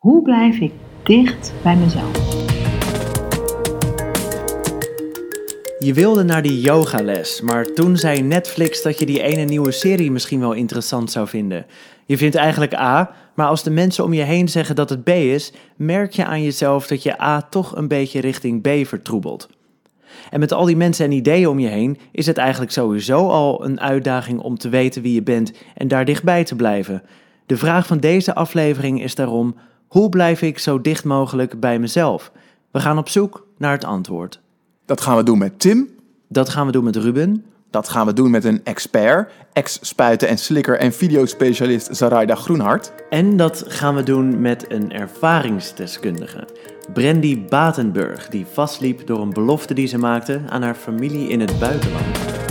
Hoe blijf ik dicht bij mezelf? Je wilde naar die yogales, maar toen zei Netflix dat je die ene nieuwe serie misschien wel interessant zou vinden. Je vindt eigenlijk A, maar als de mensen om je heen zeggen dat het B is, merk je aan jezelf dat je A toch een beetje richting B vertroebelt. En met al die mensen en ideeën om je heen is het eigenlijk sowieso al een uitdaging om te weten wie je bent en daar dichtbij te blijven. De vraag van deze aflevering is daarom: hoe blijf ik zo dicht mogelijk bij mezelf? We gaan op zoek naar het antwoord. Dat gaan we doen met Tim. Dat gaan we doen met Ruben. Dat gaan we doen met een expert, ex-spuiten en slikker en videospecialist Zaraida Groenhart. En dat gaan we doen met een ervaringsdeskundige, Brandy Batenburg, die vastliep door een belofte die ze maakte aan haar familie in het buitenland.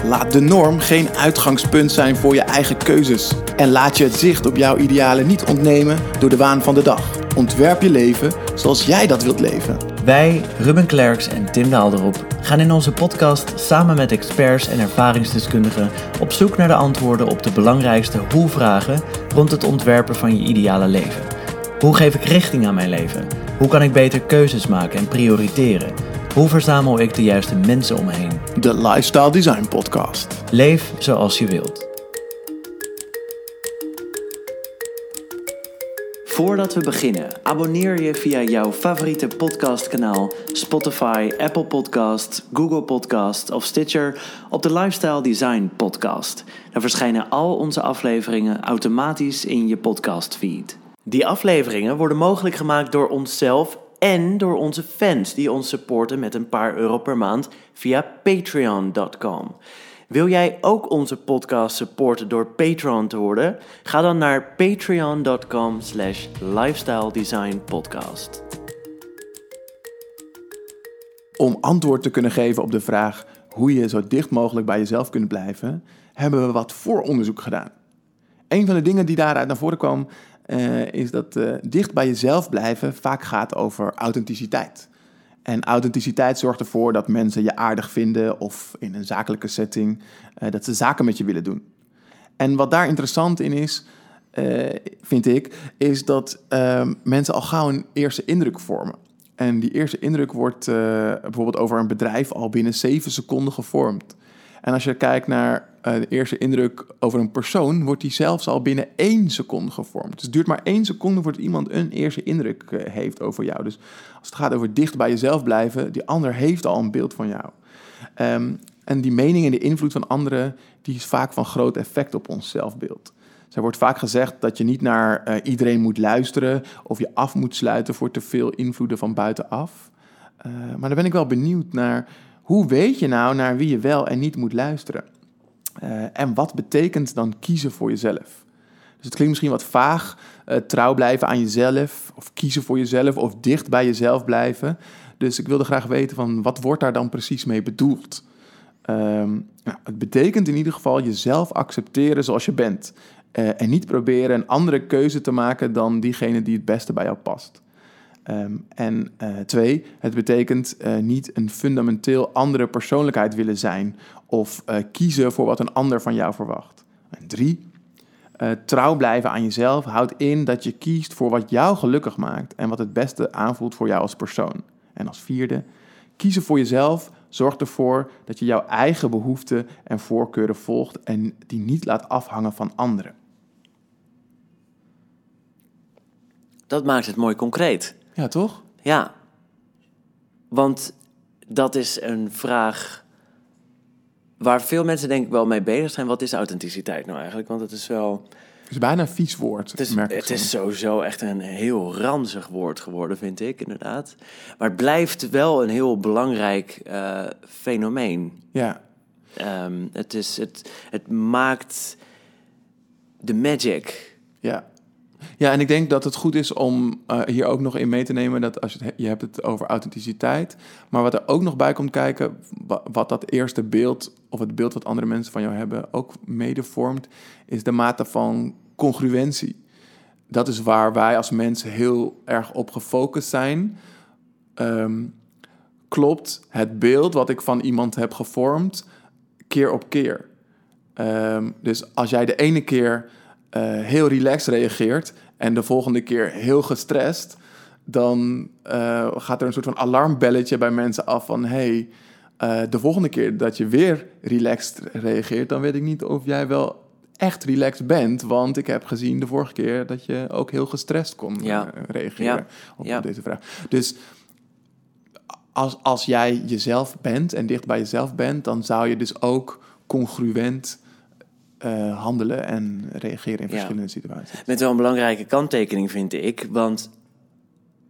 Laat de norm geen uitgangspunt zijn voor je eigen keuzes. En laat je het zicht op jouw idealen niet ontnemen door de waan van de dag. Ontwerp je leven zoals jij dat wilt leven. Wij, Ruben Klerks en Tim Daalderop, gaan in onze podcast samen met experts en ervaringsdeskundigen op zoek naar de antwoorden op de belangrijkste hoe-vragen rond het ontwerpen van je ideale leven. Hoe geef ik richting aan mijn leven? Hoe kan ik beter keuzes maken en prioriteren? Hoe verzamel ik de juiste mensen om me heen? De Lifestyle Design Podcast. Leef zoals je wilt. Voordat we beginnen, abonneer je via jouw favoriete podcastkanaal, Spotify, Apple Podcasts, Google Podcasts of Stitcher op de Lifestyle Design Podcast. Dan verschijnen al onze afleveringen automatisch in je podcastfeed. Die afleveringen worden mogelijk gemaakt door onszelf en door onze fans die ons supporten met een paar euro per maand via patreon.com. Wil jij ook onze podcast supporten door Patreon te worden? Ga dan naar patreon.com slash lifestyle design podcast. Om antwoord te kunnen geven op de vraag hoe je zo dicht mogelijk bij jezelf kunt blijven, hebben we wat vooronderzoek gedaan. Een van de dingen die daaruit naar voren kwam, uh, is dat uh, dicht bij jezelf blijven vaak gaat over authenticiteit. En authenticiteit zorgt ervoor dat mensen je aardig vinden of in een zakelijke setting uh, dat ze zaken met je willen doen. En wat daar interessant in is, vind ik, is dat ehm, mensen al gauw een eerste indruk vormen. En die eerste indruk wordt bijvoorbeeld over een bedrijf al binnen zeven seconden gevormd. En als je kijkt naar uh, de eerste indruk over een persoon, wordt die zelfs al binnen één seconde gevormd. Dus het duurt maar één seconde voordat iemand een eerste indruk uh, heeft over jou. Dus als het gaat over dicht bij jezelf blijven, die ander heeft al een beeld van jou. Um, en die mening en de invloed van anderen, die is vaak van groot effect op ons zelfbeeld. Er wordt vaak gezegd dat je niet naar uh, iedereen moet luisteren of je af moet sluiten voor te veel invloeden van buitenaf. maar dan ben ik wel benieuwd naar hoe weet je nou naar wie je wel en niet moet luisteren? Uh, en wat betekent dan kiezen voor jezelf? Dus het klinkt misschien wat vaag, uh, trouw blijven aan jezelf, of kiezen voor jezelf, of dicht bij jezelf blijven. Dus ik wilde graag weten van wat wordt daar dan precies mee bedoeld? Um, nou, het betekent in ieder geval jezelf accepteren zoals je bent. Uh, en niet proberen een andere keuze te maken dan diegene die het beste bij jou past. Um, en uh, twee, het betekent uh, niet een fundamenteel andere persoonlijkheid willen zijn of uh, kiezen voor wat een ander van jou verwacht. En drie, trouw blijven aan jezelf houdt in dat je kiest voor wat jou gelukkig maakt en wat het beste aanvoelt voor jou als persoon. En als vierde, kiezen voor jezelf zorgt ervoor dat je jouw eigen behoeften en voorkeuren volgt en die niet laat afhangen van anderen. Dat maakt het mooi concreet. Ja, toch? Ja. Want dat is een vraag waar veel mensen denk ik wel mee bezig zijn. Wat is authenticiteit nou eigenlijk? Want het is wel... Het is bijna een vies woord. Het is, merk het zo. is sowieso echt een heel ranzig woord geworden, vind ik inderdaad. Maar het blijft wel een heel belangrijk uh, fenomeen. Ja. Um, het, is, het, het maakt de magic. Ja. Ja, en ik denk dat het goed is om uh, hier ook nog in mee te nemen dat als je, je hebt het over authenticiteit, maar wat er ook nog bij komt kijken, wat, dat eerste beeld of het beeld wat andere mensen van jou hebben ook mede vormt, is de mate van congruentie. Dat is waar wij als mensen heel erg op gefocust zijn. Um, klopt het beeld wat ik van iemand heb gevormd keer op keer? Um, dus als jij de ene keer uh, heel relaxed reageert en de volgende keer heel gestrest, dan eh, gaat er een soort van alarmbelletje bij mensen af van hey, eh, de volgende keer dat je weer relaxed reageert, dan weet ik niet of jij wel echt relaxed bent, want ik heb gezien de vorige keer dat je ook heel gestrest kon Ja. eh, reageren Ja. op Ja. deze vraag. Dus als, als jij jezelf bent en dicht bij jezelf bent, dan zou je dus ook congruent eh, handelen en reageren in Ja. verschillende situaties. Met wel een belangrijke kanttekening, vind ik. Want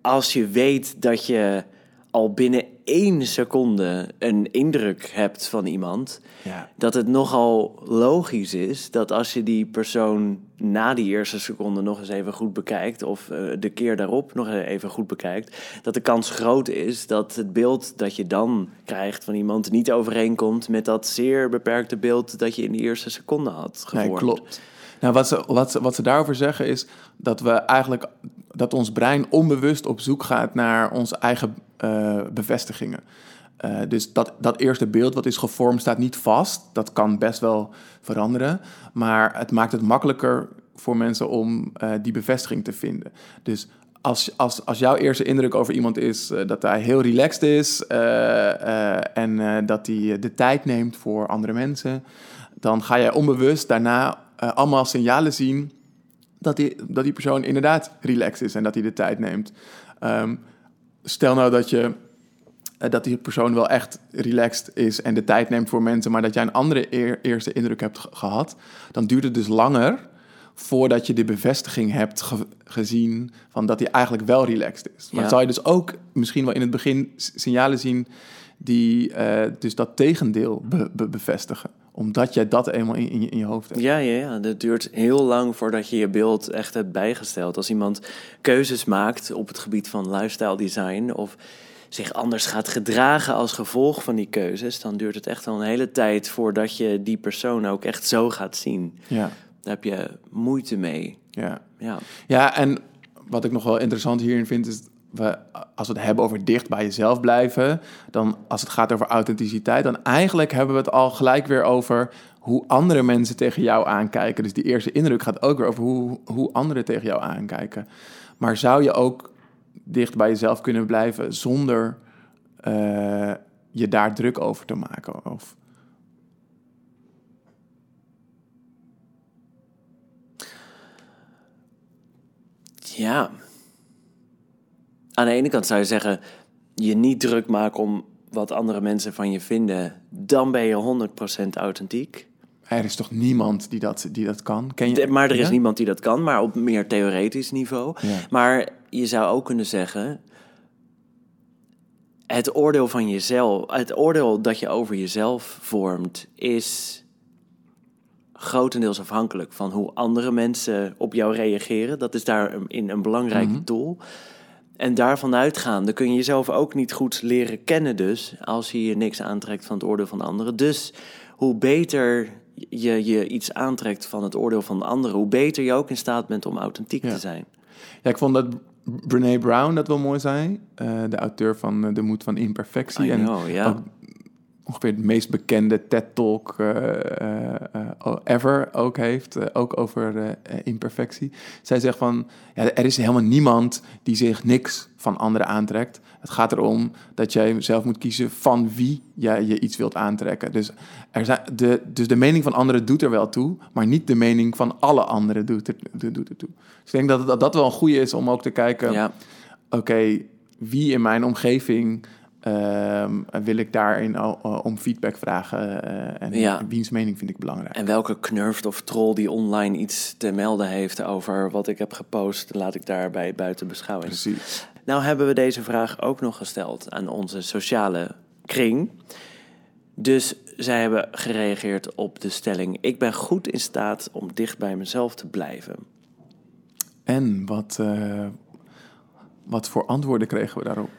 als je weet dat je al binnen één seconde een indruk hebt van iemand, Ja. dat het nogal logisch is dat als je die persoon na die eerste seconde nog eens even goed bekijkt, of eh, de keer daarop nog even goed bekijkt, dat de kans groot is dat het beeld dat je dan krijgt van iemand niet overeenkomt met dat zeer beperkte beeld dat je in die eerste seconde had gevormd. Nee, klopt. Nou, wat ze, wat, ze, wat ze daarover zeggen is dat we eigenlijk dat ons brein onbewust op zoek gaat naar onze eigen eh, bevestigingen. Eh, dus dat, dat eerste beeld wat is gevormd staat niet vast. Dat kan best wel veranderen. Maar het maakt het makkelijker voor mensen om eh, die bevestiging te vinden. Dus als, als, als jouw eerste indruk over iemand is dat hij heel relaxed is en dat hij de tijd neemt voor andere mensen, dan ga jij onbewust daarna allemaal signalen zien dat die, dat die persoon inderdaad relaxed is en dat hij de tijd neemt. Ehm, stel nou dat je eh, dat die persoon wel echt relaxed is en de tijd neemt voor mensen, maar dat jij een andere eer- eerste indruk hebt ge- gehad, dan duurt het dus langer voordat je de bevestiging hebt ge- gezien van dat hij eigenlijk wel relaxed is. Maar Ja. zou je dus ook misschien wel in het begin signalen zien die eh, dus dat tegendeel be- be- bevestigen, omdat jij dat eenmaal in, in, je, in je hoofd hebt. Ja, ja, ja, dat duurt heel lang voordat je je beeld echt hebt bijgesteld. Als iemand keuzes maakt op het gebied van lifestyle design of zich anders gaat gedragen als gevolg van die keuzes, dan duurt het echt al een hele tijd voordat je die persoon ook echt zo gaat zien. Ja, Daar heb je moeite mee. ja. Ja, Ja, en wat ik nog wel interessant hierin vind, is als we het hebben over dicht bij jezelf blijven, dan als het gaat over authenticiteit, dan eigenlijk hebben we het al gelijk weer over hoe andere mensen tegen jou aankijken. Dus die eerste indruk gaat ook weer over hoe, hoe anderen tegen jou aankijken. Maar zou je ook dicht bij jezelf kunnen blijven zonder eh, je daar druk over te maken? Of, ja. Aan de ene kant zou je zeggen, je niet druk maken om wat andere mensen van je vinden, dan ben je 100% authentiek. er is toch niemand die dat, die dat kan? Ken je, De- maar er is Ja? niemand die dat kan, maar op meer theoretisch niveau. Ja. Maar je zou ook kunnen zeggen. Het oordeel van jezelf, het oordeel dat je over jezelf vormt, is grotendeels afhankelijk van hoe andere mensen op jou reageren. Dat is daarin een belangrijke Mhm. tool. En daarvan uitgaande kun je jezelf ook niet goed leren kennen dus... als je je niks aantrekt van het oordeel van anderen. Dus hoe beter je je iets aantrekt van het oordeel van anderen... hoe beter je ook in staat bent om authentiek Ja. te zijn. Ja, ik vond dat Brene Brown dat wel mooi zei. eh, de auteur van eh, De Moed van Imperfectie. I en know, ja. ook ongeveer het meest bekende TED-talk eh, eh, eh, ever ook heeft. ook over imperfectie. Zij zegt van, ja, er is helemaal niemand die zich niks van anderen aantrekt. Het gaat erom dat jij zelf moet kiezen van wie jij je iets wilt aantrekken. Dus, er zijn de, dus de mening van anderen doet er wel toe, maar niet de mening van alle anderen doet er, doet, doet er toe. Dus ik denk dat, dat dat wel een goede is om ook te kijken Ja, oké, wie in mijn omgeving ehm, wil ik daarin al- al om feedback vragen eh, en Ja. wiens mening vind ik belangrijk. en welke knurft of troll die online iets te melden heeft over wat ik heb gepost... laat ik daarbij buiten beschouwing. Precies. Nou hebben we deze vraag ook nog gesteld aan onze sociale kring. Dus zij hebben gereageerd op de stelling: Ik ben goed in staat om dicht bij mezelf te blijven. En wat, eh, wat voor antwoorden kregen we daarop?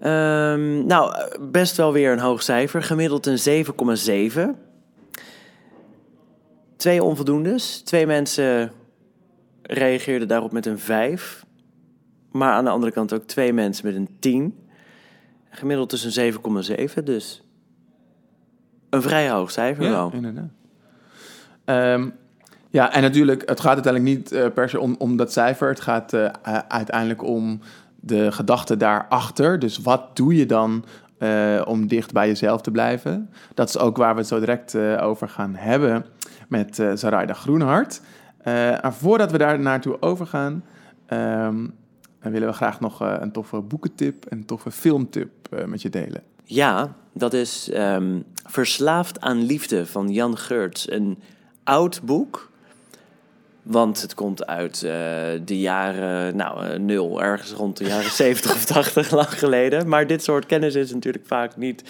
Ehm, nou, best wel weer een hoog cijfer. Gemiddeld een 7,7. Twee onvoldoendes. Twee mensen reageerden daarop met een 5. Maar aan de andere kant ook twee mensen met een 10. Gemiddeld dus een 7,7. Dus een vrij hoog cijfer wel. inderdaad. Ehm, Ja, en natuurlijk, het gaat uiteindelijk niet uh, per se om, om dat cijfer. Het gaat uh, uiteindelijk om de gedachte daarachter. Dus wat doe je dan uh, om dicht bij jezelf te blijven? Dat is ook waar we het zo direct over gaan hebben met uh, Zaraida Groenhart. maar voordat we daar naartoe overgaan, um, willen we graag nog een toffe boekentip en een toffe filmtip met je delen. Ja, dat is um, Verslaafd aan Liefde van Jan Geurts. Een oud boek want het komt uit uh, de jaren, nou, uh, nul, ergens rond de jaren 70 of 80 lang geleden. Maar dit soort kennis is natuurlijk vaak niet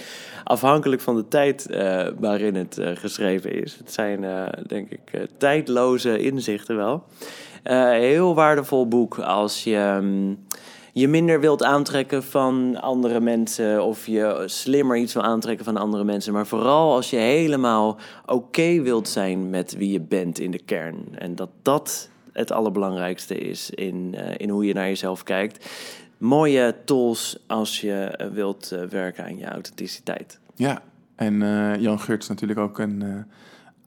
afhankelijk van de tijd uh, waarin het geschreven is. Het zijn, denk ik, tijdloze inzichten wel. heel waardevol boek als je. Um, je minder wilt aantrekken van andere mensen of je slimmer iets wil aantrekken van andere mensen. Maar vooral als je helemaal oké wilt zijn met wie je bent in de kern. En dat dat het allerbelangrijkste is in, uh, in hoe je naar jezelf kijkt. Mooie tools als je wilt uh, werken aan je authenticiteit. Ja, en uh, Jan Geurts natuurlijk ook een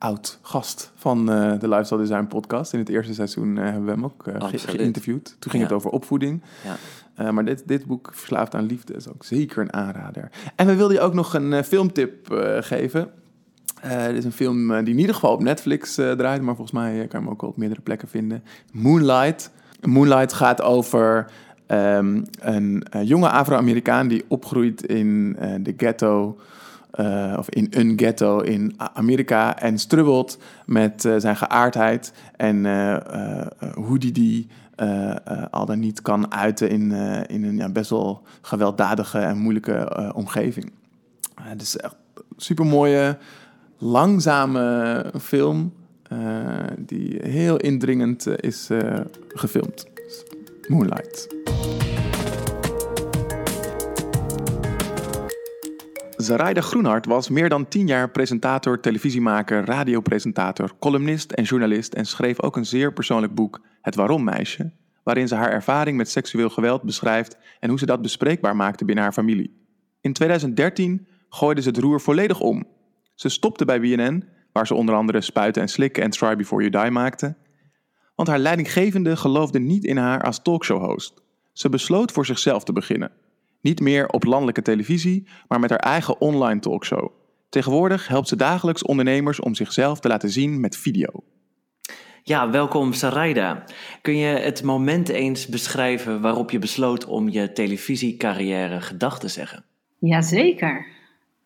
oud gast van uh, de Lifestyle Design podcast. In het eerste seizoen uh, hebben we hem ook uh, ge geïnterviewd. Toen ging ja. het over opvoeding. Ja. maar dit, dit boek, Verslaafd aan Liefde, is ook zeker een aanrader. En we wilden je ook nog een filmtip geven. dit is een film die in ieder geval op Netflix draait, maar volgens mij kan je hem ook op meerdere plekken vinden. Moonlight. Moonlight gaat over um, een jonge Afro-Amerikaan die opgroeit in de ghetto uh, of in een ghetto in Amerika en strubbelt met uh, zijn geaardheid en uh, hoe die die al dan niet kan uiten in, in een ja, best wel gewelddadige en moeilijke omgeving. het is echt een super mooie, langzame film die heel indringend is gefilmd. Moonlight. Zaraida Groenhart was meer dan tien jaar presentator, televisiemaker, radiopresentator, columnist en journalist en schreef ook een zeer persoonlijk boek, Het Waarom Meisje, waarin ze haar ervaring met seksueel geweld beschrijft en hoe ze dat bespreekbaar maakte binnen haar familie. In 2013 gooide ze het roer volledig om. Ze stopte bij BNN, waar ze onder andere Spuiten en Slikken en Try Before You Die maakte, want haar leidinggevende geloofde niet in haar als talkshow-host. Ze besloot voor zichzelf te beginnen. Niet meer op landelijke televisie, maar met haar eigen online talkshow. Tegenwoordig helpt ze dagelijks ondernemers om zichzelf te laten zien met video. Ja, welkom Sarayda. Kun je het moment eens beschrijven waarop je besloot om je televisiecarrière gedag te zeggen? Jazeker.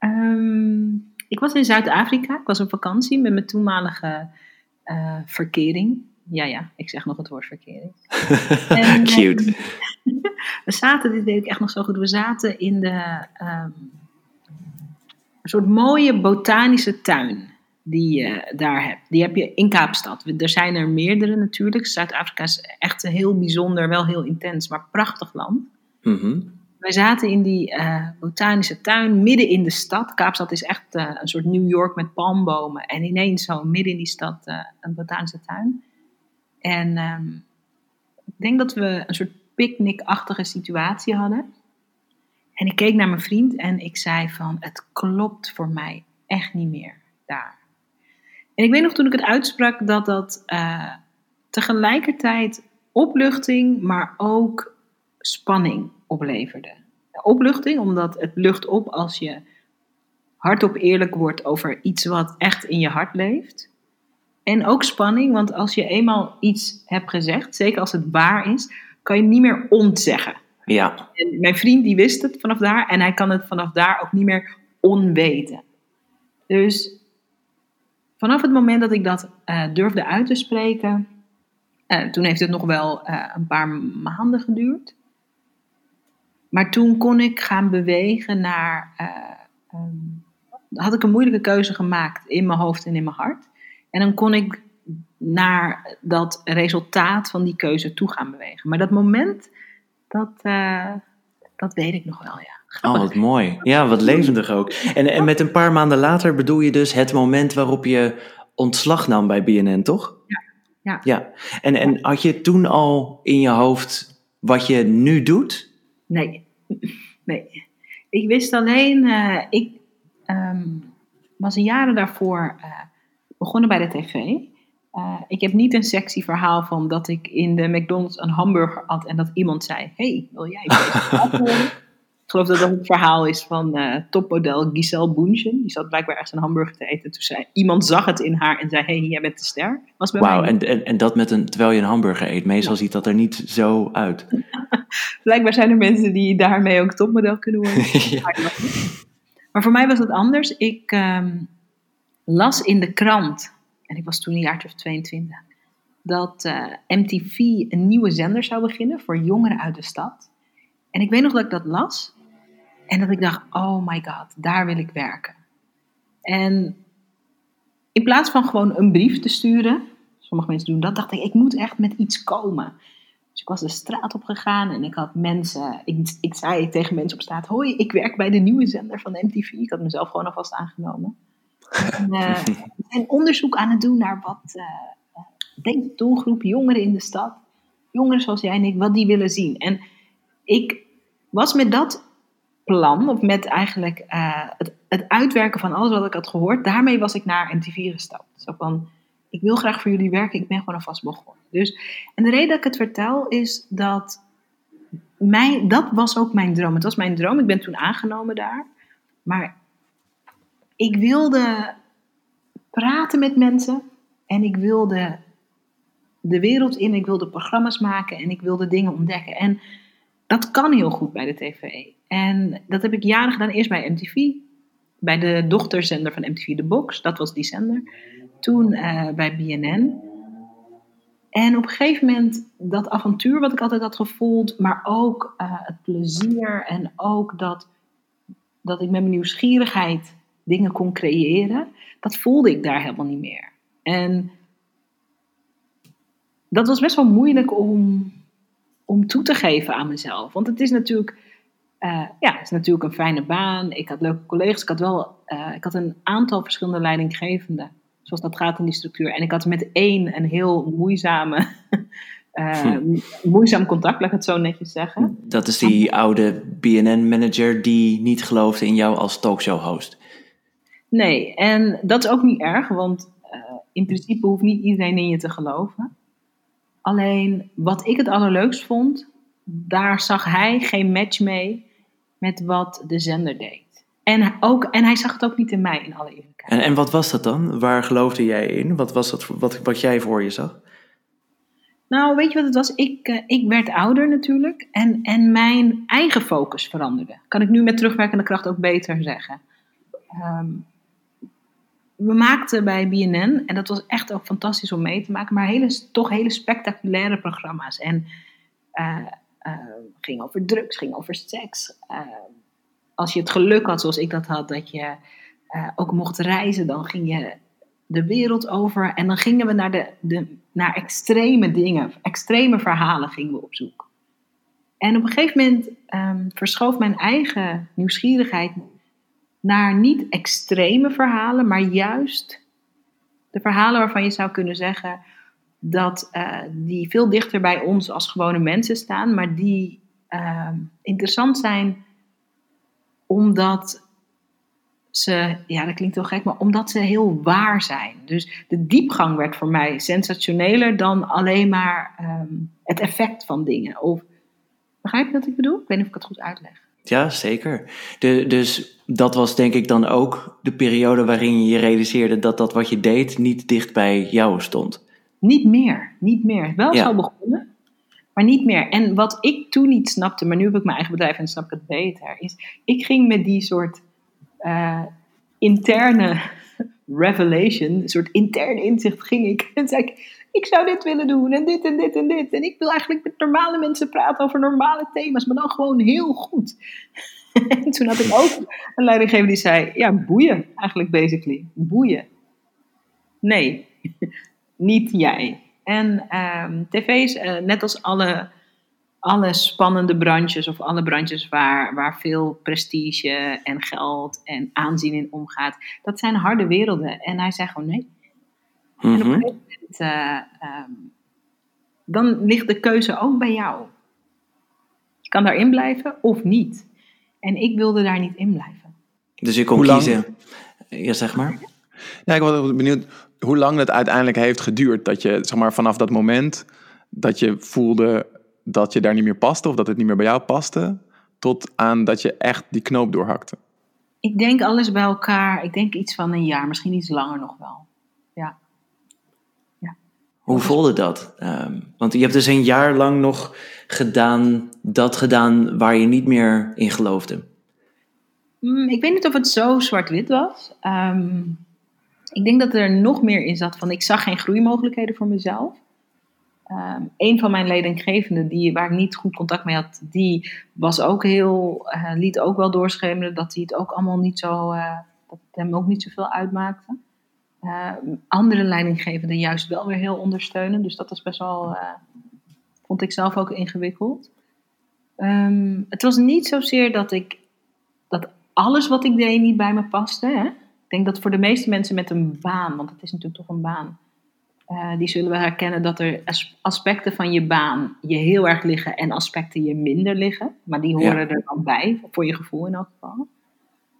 Um, ik was in Zuid-Afrika. Ik was op vakantie met mijn toenmalige uh, verkering. Ja, ja, ik zeg nog het woord verkering. en, Cute. we zaten, dit weet ik echt nog zo goed, we zaten in de, um, een soort mooie botanische tuin die je daar hebt. Die heb je in Kaapstad. Er zijn er meerdere natuurlijk. Zuid-Afrika is echt een heel bijzonder, wel heel intens, maar prachtig land. Mm Wij zaten in die uh, botanische tuin midden in de stad. Kaapstad is echt uh, een soort New York met palmbomen. En ineens zo midden in die stad uh, een botanische tuin. En um, ik denk dat we een soort picknickachtige situatie hadden. En ik keek naar mijn vriend en ik zei van, het klopt voor mij echt niet meer daar. En ik weet nog toen ik het uitsprak dat dat uh, tegelijkertijd opluchting, maar ook spanning opleverde. Opluchting, omdat het lucht op als je hardop eerlijk wordt over iets wat echt in je hart leeft. En ook spanning, want als je eenmaal iets hebt gezegd, zeker als het waar is, kan je niet meer ontzeggen. Ja. En mijn vriend die wist het vanaf daar en hij kan het vanaf daar ook niet meer onweten. Dus vanaf het moment dat ik dat uh, durfde uit te spreken, uh, toen heeft het nog wel uh, een paar maanden geduurd. Maar toen kon ik gaan bewegen naar. Um, had ik een moeilijke keuze gemaakt in mijn hoofd en in mijn hart. En dan kon ik naar dat resultaat van die keuze toe gaan bewegen. Maar dat moment, dat, uh, dat weet ik nog wel, ja. Oh, wat mooi. Ja, wat levendig ook. En, en met een paar maanden later bedoel je dus het moment waarop je ontslag nam bij BNN, toch? Ja. Ja. ja. En, en had je toen al in je hoofd wat je nu doet? Nee. Nee. Ik wist alleen, uh, ik um, was jaren daarvoor uh, begonnen bij de tv. Uh, ik heb niet een sexy verhaal van dat ik in de McDonald's een hamburger at en dat iemand zei: Hey, wil jij deze Ik geloof dat dat het verhaal is van uh, topmodel Giselle Bundchen. Die zat blijkbaar ergens een hamburger te eten. Toen zei iemand zag het in haar en zei: Hey, jij bent de ster. Wauw, en, en, en dat met een, terwijl je een hamburger eet. Meestal ziet dat er niet zo uit. blijkbaar zijn er mensen die daarmee ook topmodel kunnen worden. Maar voor mij was het anders. Ik um, las in de krant, en ik was toen een jaar of 22, dat eh, MTV een nieuwe zender zou beginnen voor jongeren uit de stad. En ik weet nog dat ik dat las. En dat ik dacht, oh my god, daar wil ik werken. En in plaats van gewoon een brief te sturen, sommige mensen doen dat, dacht ik, ik moet echt met iets komen. Dus ik was de straat op gegaan en ik had mensen, ik, ik zei tegen mensen op straat, hoi, ik werk bij de nieuwe zender van MTV. Ik had mezelf gewoon alvast aangenomen. En uh, zijn onderzoek aan het doen naar wat uh, denkt de doelgroep jongeren in de stad, jongeren zoals jij en ik, wat die willen zien. En ik was met dat plan, of met eigenlijk uh, het, het, uitwerken van alles wat ik had gehoord, daarmee was ik naar MTV gestapt. Zo van, ik wil graag voor jullie werken, ik ben gewoon alvast begonnen. Dus, en de reden dat ik het vertel is dat mij, dat was ook mijn droom. Het was mijn droom, ik ben toen aangenomen daar. Maar ik wilde praten met mensen en ik wilde de wereld in, ik wilde programma's maken en ik wilde dingen ontdekken. En dat kan heel goed bij de tv. En dat heb ik jaren gedaan. Eerst bij MTV, bij de dochterzender van MTV, The Box. Dat was die zender. Toen uh, bij BNN. En op een gegeven moment dat avontuur wat ik altijd had gevoeld, maar ook uh, het plezier en ook dat, dat ik met mijn nieuwsgierigheid dingen kon creëren, dat voelde ik daar helemaal niet meer. En dat was best wel moeilijk om, om toe te geven aan mezelf. Want het is natuurlijk, uh, ja, het is natuurlijk een fijne baan. Ik had leuke collega's. Ik had wel uh, ik had een aantal verschillende leidinggevenden. Zoals dat gaat in die structuur. En ik had met één een heel moeizame, uh, hm. moeizaam contact, laat ik het zo netjes zeggen. Dat is die oude BNN-manager die niet geloofde in jou als talkshow-host. Nee, en dat is ook niet erg, want in principe hoeft niet iedereen in je te geloven. Alleen wat ik het allerleukst vond, daar zag hij geen match mee met wat de zender deed. En, ook, en hij zag het ook niet in mij, in alle eerlijkheid. En, en wat was dat dan? Waar geloofde jij in? Wat was dat wat, wat jij voor je zag? Nou, weet je wat het was? Ik, uh, ik werd ouder natuurlijk. En, en mijn eigen focus veranderde. Kan ik nu met terugwerkende kracht ook beter zeggen. Um, we maakten bij BNN, en dat was echt ook fantastisch om mee te maken, maar hele, toch hele spectaculaire programma's. En uh, ging over drugs, ging over seks. Uh, als je het geluk had, zoals ik dat had, dat je ook mocht reizen, dan ging je de wereld over. En dan gingen we naar, de, de, naar extreme dingen, extreme verhalen gingen we op zoek. En op een gegeven moment um, verschoof mijn eigen nieuwsgierigheid naar niet extreme verhalen, maar juist de verhalen waarvan je zou kunnen zeggen dat uh, die veel dichter bij ons als gewone mensen staan, maar die uh, interessant zijn omdat ze, ja dat klinkt heel gek, maar omdat ze heel waar zijn. Dus de diepgang werd voor mij sensationeler dan alleen maar um, het effect van dingen. Of, begrijp je wat ik bedoel? Ik weet niet of ik het goed uitleg. Ja, zeker. De, dus dat was denk ik dan ook de periode waarin je je realiseerde dat dat wat je deed niet dicht bij jou stond. Niet meer, niet meer. Wel ja. zo begonnen, maar niet meer. En wat ik toen niet snapte, maar nu heb ik mijn eigen bedrijf en snap ik het beter, is ik ging met die soort uh, interne revelation, een soort interne inzicht, ging ik en zei ik, ik zou dit willen doen en dit en dit en dit. En ik wil eigenlijk met normale mensen praten over normale thema's, maar dan gewoon heel goed. en toen had ik ook een leidinggever die zei, ja, boeien eigenlijk basically. Boeien. Nee, niet jij. En um, tv is uh, net als alle, alle spannende branches of alle branches waar, waar veel prestige en geld en aanzien in omgaat, dat zijn harde werelden. En hij zei gewoon nee. En op een mhm. gegeven moment, uh, um, dan ligt de keuze ook bij jou. Je kan daarin blijven of niet. En ik wilde daar niet in blijven. Dus je kon kiezen. Ja, zeg maar. Ja, ik was benieuwd hoe lang het uiteindelijk heeft geduurd. Dat je, zeg maar, vanaf dat moment dat je voelde dat je daar niet meer paste of dat het niet meer bij jou paste, tot aan dat je echt die knoop doorhakte. Ik denk alles bij elkaar, ik denk iets van een jaar, misschien iets langer nog wel. Hoe voelde dat? Um, want je hebt dus een jaar lang nog gedaan, dat gedaan waar je niet meer in geloofde. Mm, ik weet niet of het zo zwart-wit was. Um, ik denk dat er nog meer in zat van ik zag geen groeimogelijkheden voor mezelf. Um, een van mijn leidinggevenden, die, waar ik niet goed contact mee had, die was ook heel, uh, liet ook wel doorschemeren dat hij het ook allemaal niet zo, uh, dat het hem ook niet zoveel uitmaakte. Uh, andere leidinggevenden juist wel weer heel ondersteunen, dus dat was best wel, vond ik zelf ook ingewikkeld. Um, het was niet zozeer dat ik, dat alles wat ik deed niet bij me paste. Hè? Ik denk dat voor de meeste mensen met een baan, want het is natuurlijk toch een baan, uh, die zullen we herkennen dat er aspecten van je baan je heel erg liggen en aspecten je minder liggen. Maar die horen er dan bij, voor je gevoel in elk geval.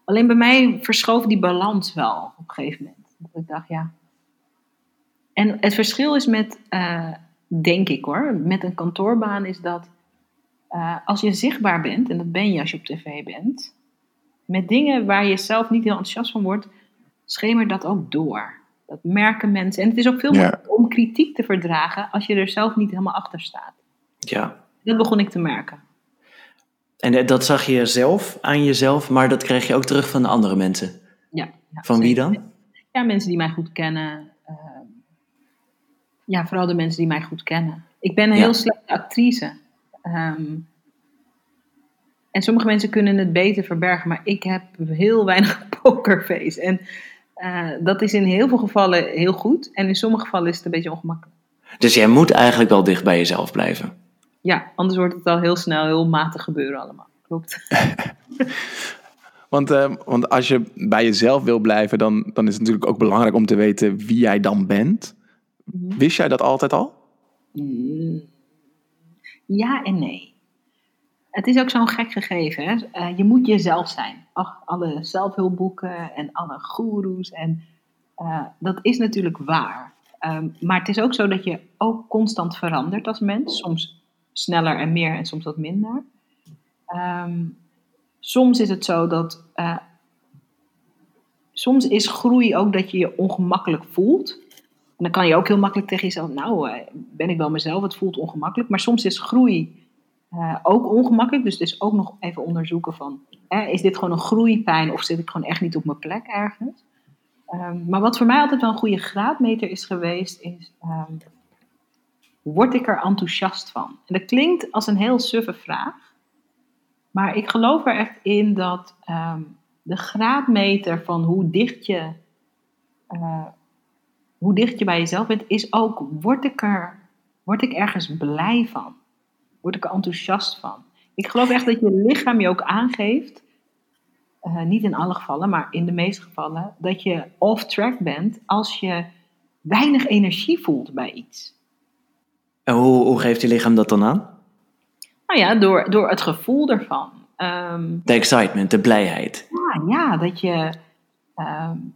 Alleen bij mij verschoof die balans wel op een gegeven moment. Dat ik dacht, ja. En het verschil is met, uh, denk ik hoor, met een kantoorbaan is dat uh, als je zichtbaar bent, en dat ben je als je op tv bent, met dingen waar je zelf niet heel enthousiast van wordt, schemer dat ook door. Dat merken mensen. En het is ook veel moeilijker om kritiek te verdragen als je er zelf niet helemaal achter staat. Ja. Dat begon ik te merken. En eh, dat zag je zelf aan jezelf, maar dat kreeg je ook terug van de andere mensen? Ja. ja van wie dan? Ja, mensen die mij goed kennen. Uh, ja, vooral de mensen die mij goed kennen. Ik ben een ja. heel slechte actrice. Um, en sommige mensen kunnen het beter verbergen, maar ik heb heel weinig pokerface. En uh, dat is in heel veel gevallen heel goed. En in sommige gevallen is het een beetje ongemakkelijk. Dus jij moet eigenlijk wel dicht bij jezelf blijven. Ja, anders wordt het al heel snel heel matig gebeuren allemaal. Klopt. want, uh, want als je bij jezelf wil blijven, dan, dan is het natuurlijk ook belangrijk om te weten wie jij dan bent. Mm-hmm. Wist jij dat altijd al? Mm. Ja en nee het is ook zo'n gek gegeven. Hè? Uh, je moet jezelf zijn. Ach, alle zelfhulpboeken en alle goeroes. En uh, dat is natuurlijk waar. Um, maar het is ook zo dat je ook constant verandert als mens. Soms sneller en meer en soms wat minder. Um, soms is het zo dat. Uh, soms is groei ook dat je je ongemakkelijk voelt. En dan kan je ook heel makkelijk tegen jezelf. Nou, ben ik wel mezelf, het voelt ongemakkelijk. Maar soms is groei uh, ook ongemakkelijk. Dus is ook nog even onderzoeken van, is dit gewoon een groeipijn of zit ik gewoon echt niet op mijn plek ergens? Um, maar wat voor mij altijd wel een goede graadmeter is geweest, is, um, word ik er enthousiast van? En dat klinkt als een heel suffe vraag, maar ik geloof er echt in dat um, de graadmeter van hoe dicht je, uh, hoe dicht je bij jezelf bent, is ook, word ik er, ik ergens blij van? word ik er enthousiast van. Ik geloof echt dat je lichaam je ook aangeeft, uh, niet in alle gevallen, maar in de meeste gevallen, dat je off-track bent als je weinig energie voelt bij iets. En hoe, hoe geeft je lichaam dat dan aan? Nou ja, door, door het gevoel ervan. Um, de excitement, de blijheid. Ja, ja dat je. Um,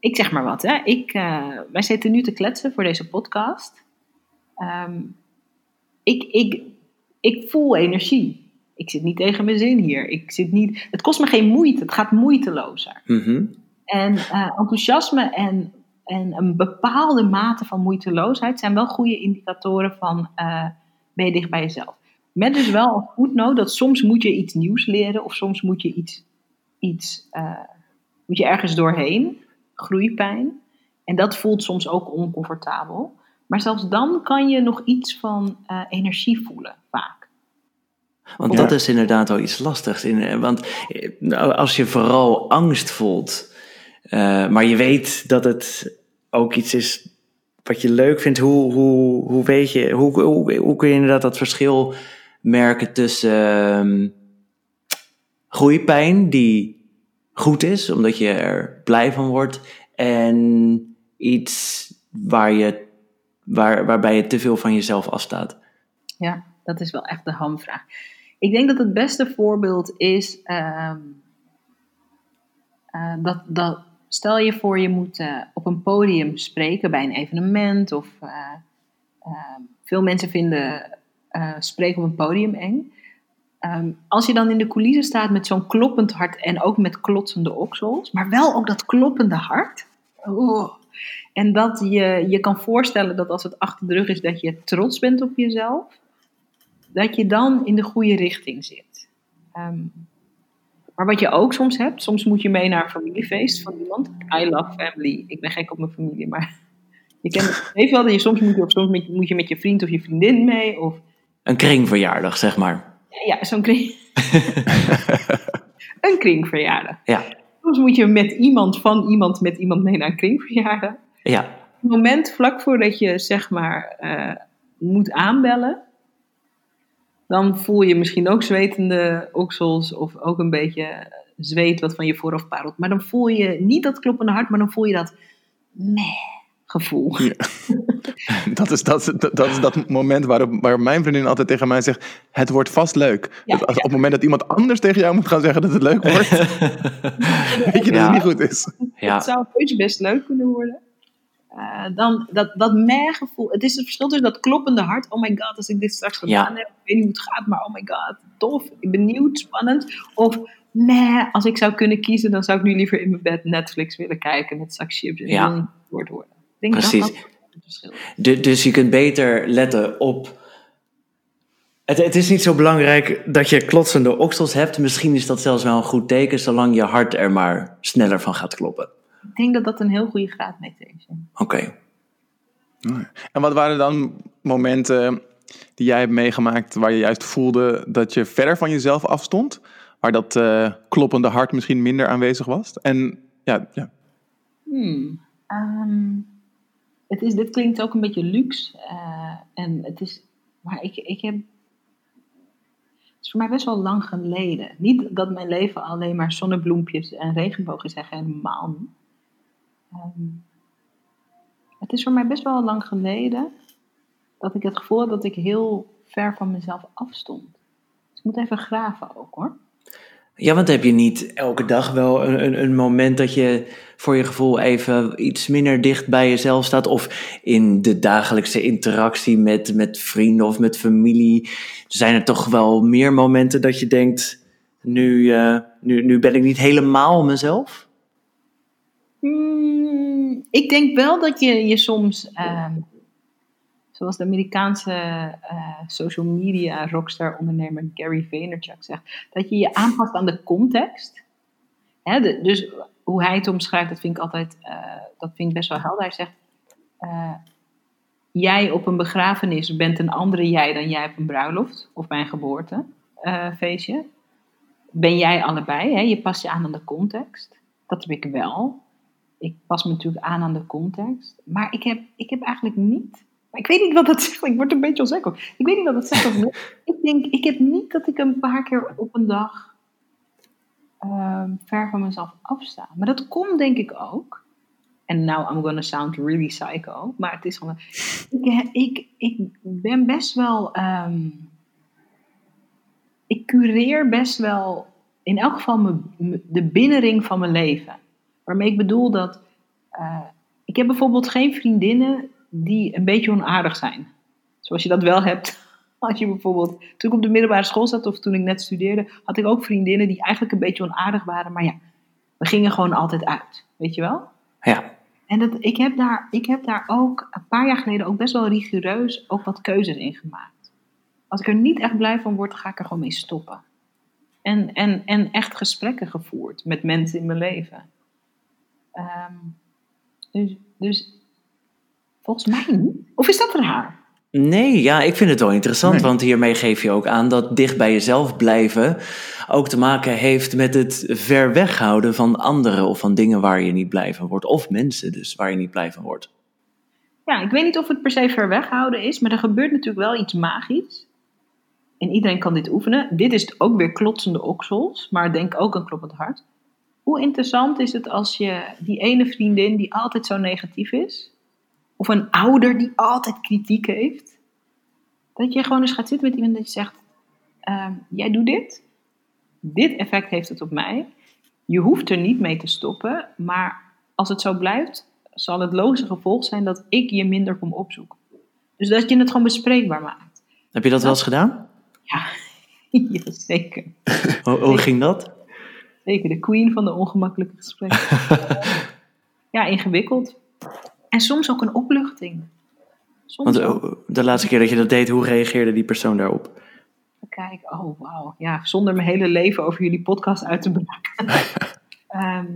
ik zeg maar wat, hè. Ik, uh, wij zitten nu te kletsen voor deze podcast. Um, ik, ik, ik voel energie. Ik zit niet tegen mijn zin hier. Ik zit niet, het kost me geen moeite. Het gaat moeitelozer. Mm En uh, enthousiasme en, en een bepaalde mate van moeiteloosheid zijn wel goede indicatoren van uh, ben je dicht bij jezelf. Met dus wel een voetnoot dat soms moet je iets nieuws leren of soms moet je iets, iets uh, moet je ergens doorheen. Groeipijn. En dat voelt soms ook oncomfortabel. Maar zelfs dan kan je nog iets van uh, energie voelen, vaak. Want dat is inderdaad wel iets lastigs. In, eh, want nou, als je vooral angst voelt, uh, maar je weet dat het ook iets is wat je leuk vindt, hoe, hoe, hoe weet je, hoe, hoe, hoe kun je inderdaad dat verschil merken tussen uh, groeipijn, die goed is, omdat je er blij van wordt, en iets waar je waar, waarbij je te veel van jezelf afstaat? Ja, dat is wel echt de hamvraag. Ik denk dat het beste voorbeeld is uh, uh, dat, dat stel je voor je moet eh, op een podium spreken bij een evenement of eh, eh, veel mensen vinden eh, spreken op een podium eng. Ehm, als je dan in de coulissen staat met zo'n kloppend hart en ook met klotsende oksels, maar wel ook dat kloppende hart. En dat je je kan voorstellen dat als het achter de rug is, dat je trots bent op jezelf, dat je dan in de goede richting zit. Ehm, maar wat je ook soms hebt, soms moet je mee naar een familiefeest van iemand. I love family. Ik ben gek op mijn familie, maar je kent het wel dat je soms moet je, of soms moet je met je vriend of je vriendin mee. Of Een kringverjaardag, zeg maar. ja, zo'n kring. een kringverjaardag. Ja, Soms moet je met iemand van iemand met iemand mee naar een kringverjaardag. ja, het moment vlak voordat je zeg maar eh, moet aanbellen, dan voel je misschien ook zwetende oksels of ook een beetje zweet wat van je voorhoofd parelt. Maar dan voel je niet dat kloppende hart, maar dan voel je dat meh gevoel. Dat is dat, is- dat is dat moment waarop, waarop mijn vriendin altijd tegen mij zegt: Het wordt vast leuk. Ja, Dus als, ja. Op het moment dat iemand anders tegen jou moet gaan zeggen dat het leuk wordt, weet je dat Ja. het niet goed is. ja. Het zou heus best leuk kunnen worden. Eh, dan dat, dat gevoel. Het is het verschil tussen dat kloppende hart. Oh my god, als ik dit straks gedaan Ja. heb. Ik weet niet hoe het gaat, maar oh my god, tof. Ik ben benieuwd, spannend. Of meh, als ik zou kunnen kiezen, dan zou ik nu liever in mijn bed Netflix willen kijken met zak chips en Ja. worden. Denk Precies. dat dat het verschil is. Du- dus je kunt beter letten op. Het, het is niet zo belangrijk dat je klotsende oksels hebt. Misschien is dat zelfs wel een goed teken, zolang je hart er maar sneller van gaat kloppen. Ik denk dat dat een heel goede graadmeter is. Oké. En wat waren dan momenten die jij hebt meegemaakt waar je juist voelde dat je verder van jezelf afstond? Waar dat eh, kloppende hart misschien minder aanwezig was? En ja, ja. Hmm. Ehm, het is, dit klinkt ook een beetje luxe. eh, en het is, maar ik, ik heb. Het is voor mij best wel lang geleden. Niet dat mijn leven alleen maar zonnebloempjes en regenbogen echt helemaal niet. Ehm, het is voor mij best wel lang geleden dat ik het gevoel had dat ik heel ver van mezelf afstond. Dus ik moet even graven ook hoor. Ja, want heb je niet elke dag wel een, een, een moment dat je voor je gevoel even iets minder dicht bij jezelf staat? Of in de dagelijkse interactie met, met vrienden of met familie? Zijn er toch wel meer momenten dat je denkt, nu, eh, nu, nu ben ik niet helemaal mezelf? Hmm, ik denk wel dat je je soms, ehm, zoals de Amerikaanse eh, social media rockstar ondernemer Gary Vaynerchuk zegt, dat je je aanpast aan de context. Hè, dus hoe hij het omschrijft, dat vind ik altijd, eh, dat vind ik best wel helder. Hij zegt, eh, jij op een begrafenis bent een andere jij dan jij op een bruiloft of bij een geboortefeestje. ben jij allebei, hè? je past je aan aan de context. Dat heb ik wel ik pas me natuurlijk aan aan de context. Maar ik heb, ik heb eigenlijk niet. Maar ik weet niet wat dat zegt. Ik word een beetje onzeker. Ik weet niet wat dat zegt of. Ik denk, ik heb niet dat ik een paar keer op een dag ehm, ver van mezelf afsta. Maar dat komt denk ik ook. En now I'm gonna sound really psycho. Maar het is gewoon. Ik, ik, ik ben best wel. ehm, ik cureer best wel. In elk geval mijn- de binnenring van mijn leven. Waarmee ik bedoel dat. eh, ik heb bijvoorbeeld geen vriendinnen die een beetje onaardig zijn. Zoals je dat wel hebt. Als je bijvoorbeeld. Toen ik op de middelbare school zat of toen ik net studeerde. had ik ook vriendinnen die eigenlijk een beetje onaardig waren. Maar ja, we gingen gewoon altijd uit. Weet je wel? Ja, En dat, ik, heb daar, ik heb daar ook een paar jaar geleden ook best wel rigoureus ook wat keuzes in gemaakt. Als ik er niet echt blij van word, ga ik er gewoon mee stoppen. En, en, en echt gesprekken gevoerd met mensen in mijn leven. Ehm, dus, dus volgens mij niet. Of is dat raar? Nee, ja, ik vind het wel interessant, Nee. want hiermee geef je ook aan dat dicht bij jezelf blijven ook te maken heeft met het ver weghouden van anderen of van dingen waar je niet blij van wordt. Of mensen dus, waar je niet blij van wordt. Ja, ik weet niet of het per se ver weghouden is, maar er gebeurt natuurlijk wel iets magisch. En iedereen kan dit oefenen. Dit is ook weer klotsende oksels, maar denk ook een kloppend hart. Hoe interessant is het als je die ene vriendin die altijd zo negatief is, of een ouder die altijd kritiek heeft, dat je gewoon eens gaat zitten met iemand dat je zegt: ehm, Jij doet dit, dit effect heeft het op mij. Je hoeft er niet mee te stoppen, maar als het zo blijft, zal het logische gevolg zijn dat ik je minder kom opzoeken. Dus dat je het gewoon bespreekbaar maakt. Heb je dat wel eens gedaan? Ja, zeker. Hoe, hoe ging dat? Zeker, de queen van de ongemakkelijke gesprekken. ja, ingewikkeld. En soms ook een opluchting. Soms Want ook. oh, de laatste keer dat je dat deed, hoe reageerde die persoon daarop? Kijk, oh wauw. Ja, zonder mijn hele leven over jullie podcast uit te braken. Ehm,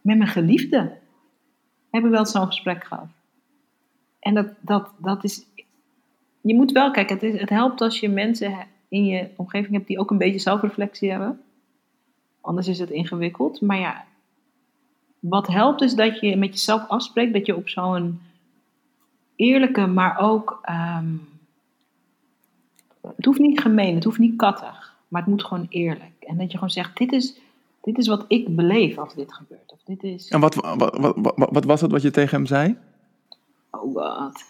met mijn geliefde heb ik wel zo'n gesprek gehad. En dat, dat, dat is... Je moet wel, kijk, het, is, het helpt als je mensen in je omgeving hebt die ook een beetje zelfreflectie hebben. Anders is het ingewikkeld. Maar ja, wat helpt is dat je met jezelf afspreekt dat je op zo'n eerlijke, maar ook... ehm, het hoeft niet gemeen, het hoeft niet kattig, maar het moet gewoon eerlijk. En dat je gewoon zegt, dit is, dit is wat ik beleef als dit gebeurt. Of dit is, En wat, wat, wat, wat, wat was het wat je tegen hem zei? oh god,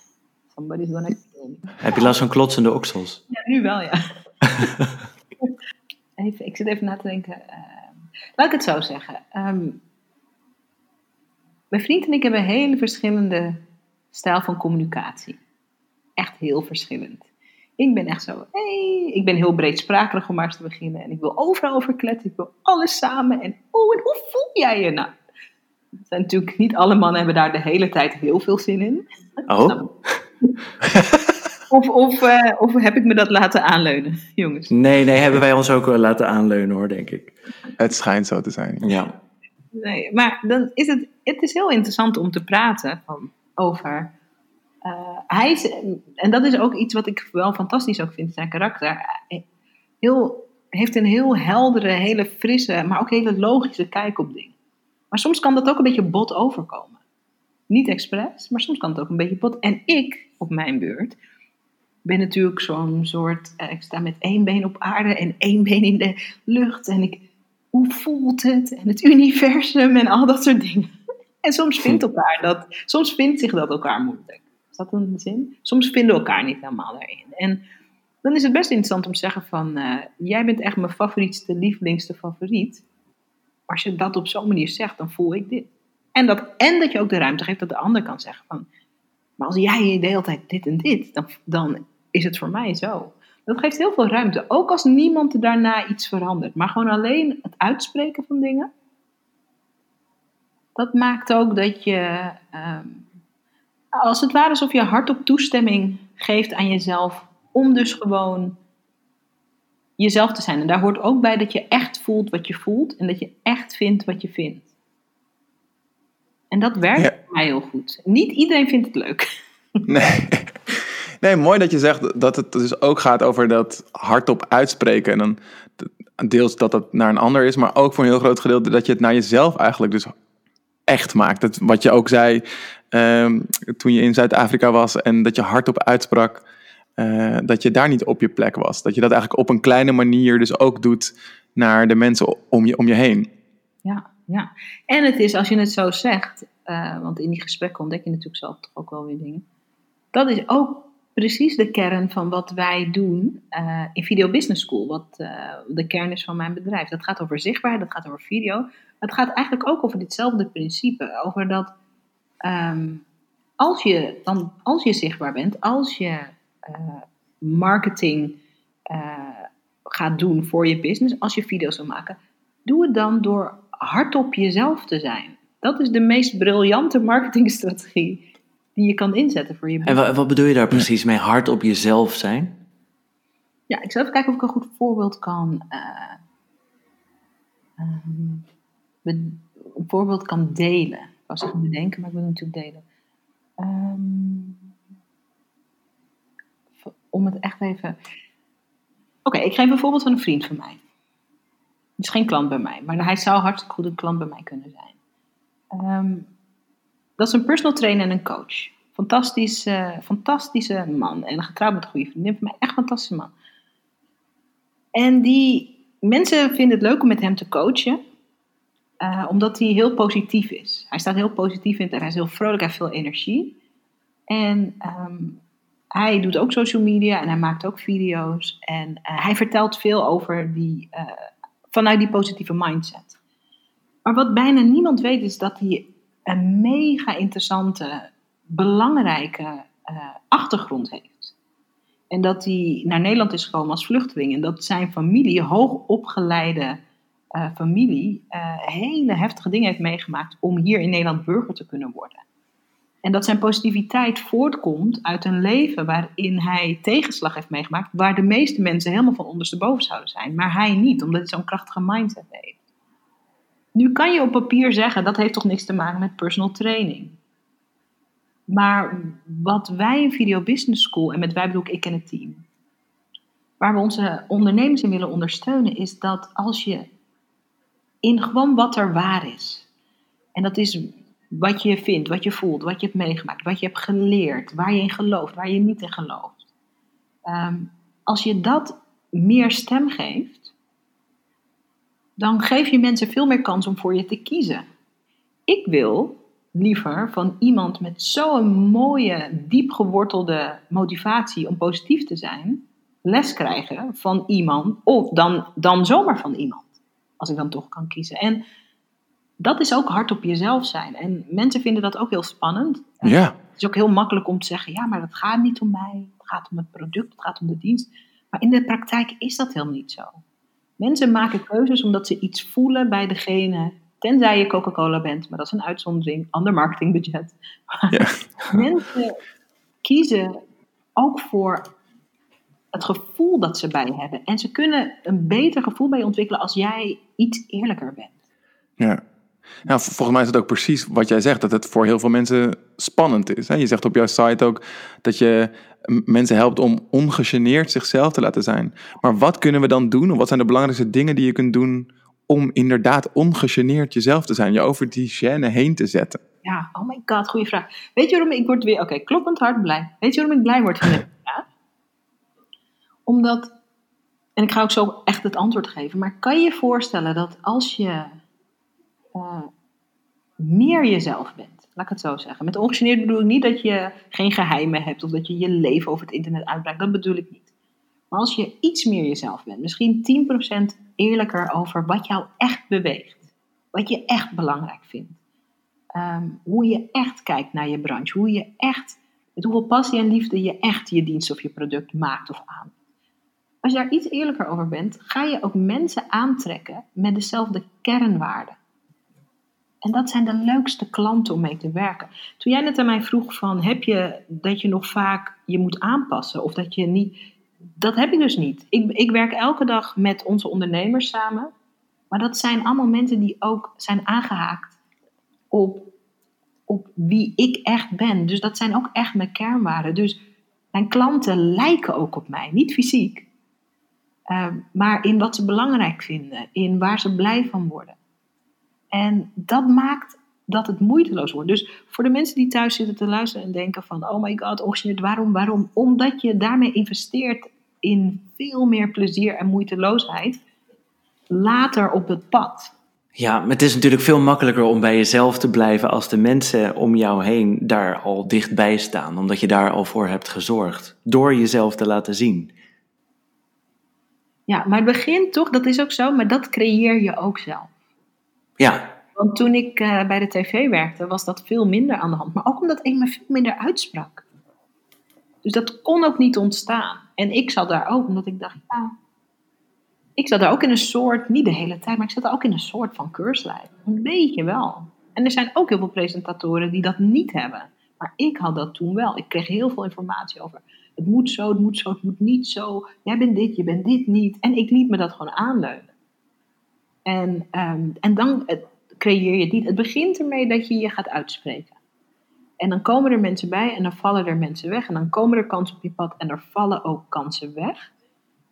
somebody's gonna kill me. Heb je last van klotsende oksels? Ja, nu wel, ja. even, ik zit even na te denken. ehm, laat ik het zo zeggen. Ehm, mijn vriend en ik hebben een hele verschillende stijl van communicatie. Echt heel verschillend. Ik ben echt zo, hey, ik ben heel breedsprakig om maar eens te beginnen. En ik wil overal over kletsen, ik wil alles samen. En oh, en hoe voel jij je nou? Zijn natuurlijk niet alle mannen hebben daar de hele tijd heel veel zin in. Oh? Of, of, eh, of heb ik me dat laten aanleunen, jongens? Nee, nee, hebben wij ons ook wel laten aanleunen hoor, denk ik. Het schijnt zo te zijn. Ja. Nee, maar dan is het, het is heel interessant om te praten van, over. eh, hij is, en dat is ook iets wat ik wel fantastisch ook vind, zijn karakter. Hij Heel, heeft een heel heldere, hele frisse, maar ook hele logische kijk op dingen. Maar soms kan dat ook een beetje bot overkomen. Niet expres, maar soms kan het ook een beetje bot. En ik, op mijn beurt, ben natuurlijk zo'n soort. eh, ik sta met één been op aarde en één been in de lucht. En ik, hoe voelt het? En het universum en al dat soort dingen. En soms vindt, elkaar dat, soms vindt zich dat elkaar moeilijk. Is dat een zin? Soms vinden we elkaar niet helemaal daarin. En dan is het best interessant om te zeggen van... eh, jij bent echt mijn favorietste, lievelingste favoriet. Als je dat op zo'n manier zegt, dan voel ik dit. En dat, en dat je ook de ruimte geeft dat de ander kan zeggen van... Maar als jij de hele tijd dit en dit, dan, dan is het voor mij zo. Dat geeft heel veel ruimte. Ook als niemand daarna iets verandert. Maar gewoon alleen het uitspreken van dingen. Dat maakt ook dat je, ehm, als het ware alsof je hardop toestemming geeft aan jezelf. Om dus gewoon jezelf te zijn. En daar hoort ook bij dat je echt voelt wat je voelt. En dat je echt vindt wat je vindt. En dat werkt Ja. voor mij heel goed. Niet iedereen vindt het leuk. Nee. nee, mooi dat je zegt dat het dus ook gaat over dat hardop uitspreken. En dan deels dat het naar een ander is, maar ook voor een heel groot gedeelte dat je het naar jezelf eigenlijk dus echt maakt. Dat, wat je ook zei ehm, toen je in Zuid-Afrika was en dat je hardop uitsprak eh, dat je daar niet op je plek was. Dat je dat eigenlijk op een kleine manier dus ook doet naar de mensen om je, om je heen. Ja, ja. En het is, als je het zo zegt, eh, want in die gesprekken ontdek je natuurlijk zelf ook wel weer dingen. Dat is ook precies de kern van wat wij doen eh, in Video Business School. Wat eh, de kern is van mijn bedrijf. Dat gaat over zichtbaarheid, dat gaat over video. Maar het gaat eigenlijk ook over ditzelfde principe. Over dat ehm, als, je dan, als je zichtbaar bent, als je eh, marketing gaat doen voor je business, als je video's wil maken, doe het dan door hardop jezelf te zijn. Dat is de meest briljante marketingstrategie die je kan inzetten voor je En business. wa- wat bedoel je daar precies mee? Hard op jezelf zijn? Ja, ik zal even kijken of ik een goed voorbeeld kan. eh, ehm, een voorbeeld kan delen. Ik was het bedenken, maar ik wil natuurlijk delen. Ehm, om het echt even. Oké, ik geef een voorbeeld van een vriend van mij. Het is geen klant bij mij, maar hij zou hartstikke goed een klant bij mij kunnen zijn. Ehm, dat is een personal trainer en een coach. Fantastische, fantastische man. En getrouwd met een goede vriendin mij. Echt fantastische man. En die mensen vinden het leuk om met hem te coachen. eh, omdat hij heel positief is. Hij staat heel positief in het en hij is heel vrolijk, hij heeft veel energie. En ehm, hij doet ook social media en hij maakt ook video's. En eh, hij vertelt veel over die, eh, vanuit die positieve mindset. Maar wat bijna niemand weet is dat hij een mega interessante, belangrijke uh, achtergrond heeft. En dat hij naar Nederland is gekomen als vluchteling. En dat zijn familie, hoogopgeleide uh, familie, uh, hele heftige dingen heeft meegemaakt om hier in Nederland burger te kunnen worden. En dat zijn positiviteit voortkomt uit een leven waarin hij tegenslag heeft meegemaakt, waar de meeste mensen helemaal van ondersteboven zouden zijn, maar hij niet, omdat hij zo'n krachtige mindset heeft. Nu kan je op papier zeggen dat heeft toch niks te maken met personal training. Maar wat wij in Video Business School, en met wij bedoel ik ik en het team, waar we onze ondernemers in willen ondersteunen, is dat als je in gewoon wat er waar is, en dat is wat je vindt, wat je voelt, wat je hebt meegemaakt, wat je hebt geleerd, waar je in gelooft, waar je niet in gelooft. Ehm, als je dat meer stem geeft, dan geef je mensen veel meer kans om voor je te kiezen. Ik wil liever van iemand met zo'n mooie, diep gewortelde motivatie om positief te zijn, les krijgen van iemand, of dan, dan zomaar van iemand, als ik dan toch kan kiezen. En dat is ook hard op jezelf zijn. En mensen vinden dat ook heel spannend. Ja. Het is ook heel makkelijk om te zeggen, ja, maar dat gaat niet om mij. Het gaat om het product, het gaat om de dienst. Maar in de praktijk is dat helemaal niet zo. Mensen maken keuzes omdat ze iets voelen bij degene, tenzij je Coca-Cola bent, maar dat is een uitzondering, ander marketingbudget. Ja. Mensen kiezen ook voor het gevoel dat ze bij hebben. En ze kunnen een beter gevoel bij je ontwikkelen als jij iets eerlijker bent. Ja. Nou, volgens mij is het ook precies wat jij zegt, dat het voor heel veel mensen spannend is. Je zegt op jouw site ook dat je mensen helpt om ongegeneerd zichzelf te laten zijn. Maar wat kunnen we dan doen? Of wat zijn de belangrijkste dingen die je kunt doen om inderdaad ongegeneerd jezelf te zijn? Je over die gêne heen te zetten. Ja, oh my god, goede vraag. Weet je waarom ik word weer, oké, kloppend hard blij. Weet je waarom ik blij word van? Ja? Omdat, en ik ga ook zo echt het antwoord geven, maar kan je je voorstellen dat als je uh, meer jezelf bent. Laat ik het zo zeggen. Met ongegeneerd bedoel ik niet dat je geen geheimen hebt of dat je je leven over het internet uitbreidt. Dat bedoel ik niet. Maar als je iets meer jezelf bent, misschien 10% eerlijker over wat jou echt beweegt, wat je echt belangrijk vindt, um, hoe je echt kijkt naar je branche, hoe je echt, met hoeveel passie en liefde je echt je dienst of je product maakt of aan. Als je daar iets eerlijker over bent, ga je ook mensen aantrekken met dezelfde kernwaarden. En dat zijn de leukste klanten om mee te werken. Toen jij net aan mij vroeg van, heb je dat je nog vaak je moet aanpassen of dat je niet... Dat heb ik dus niet. Ik, ik werk elke dag met onze ondernemers samen. Maar dat zijn allemaal mensen die ook zijn aangehaakt op, op wie ik echt ben. Dus dat zijn ook echt mijn kernwaarden. Dus mijn klanten lijken ook op mij. Niet fysiek. Uh, maar in wat ze belangrijk vinden. In waar ze blij van worden. En dat maakt dat het moeiteloos wordt. Dus voor de mensen die thuis zitten te luisteren en denken van... oh my god, waarom, waarom? Omdat je daarmee investeert in veel meer plezier en moeiteloosheid... later op het pad. Ja, maar het is natuurlijk veel makkelijker om bij jezelf te blijven... als de mensen om jou heen daar al dichtbij staan. Omdat je daar al voor hebt gezorgd. Door jezelf te laten zien. Ja, maar het begint toch, dat is ook zo... maar dat creëer je ook zelf. Ja. Want toen ik uh, bij de tv werkte, was dat veel minder aan de hand. Maar ook omdat ik me veel minder uitsprak. Dus dat kon ook niet ontstaan. En ik zat daar ook, omdat ik dacht, ja. Ik zat daar ook in een soort, niet de hele tijd, maar ik zat daar ook in een soort van keurslijf. Een beetje wel. En er zijn ook heel veel presentatoren die dat niet hebben. Maar ik had dat toen wel. Ik kreeg heel veel informatie over. Het moet zo, het moet zo, het moet niet zo. Jij bent dit, je bent dit niet. En ik liet me dat gewoon aanleunen. En, um, en dan creëer je die. Het begint ermee dat je je gaat uitspreken. En dan komen er mensen bij en dan vallen er mensen weg. En dan komen er kansen op je pad en er vallen ook kansen weg.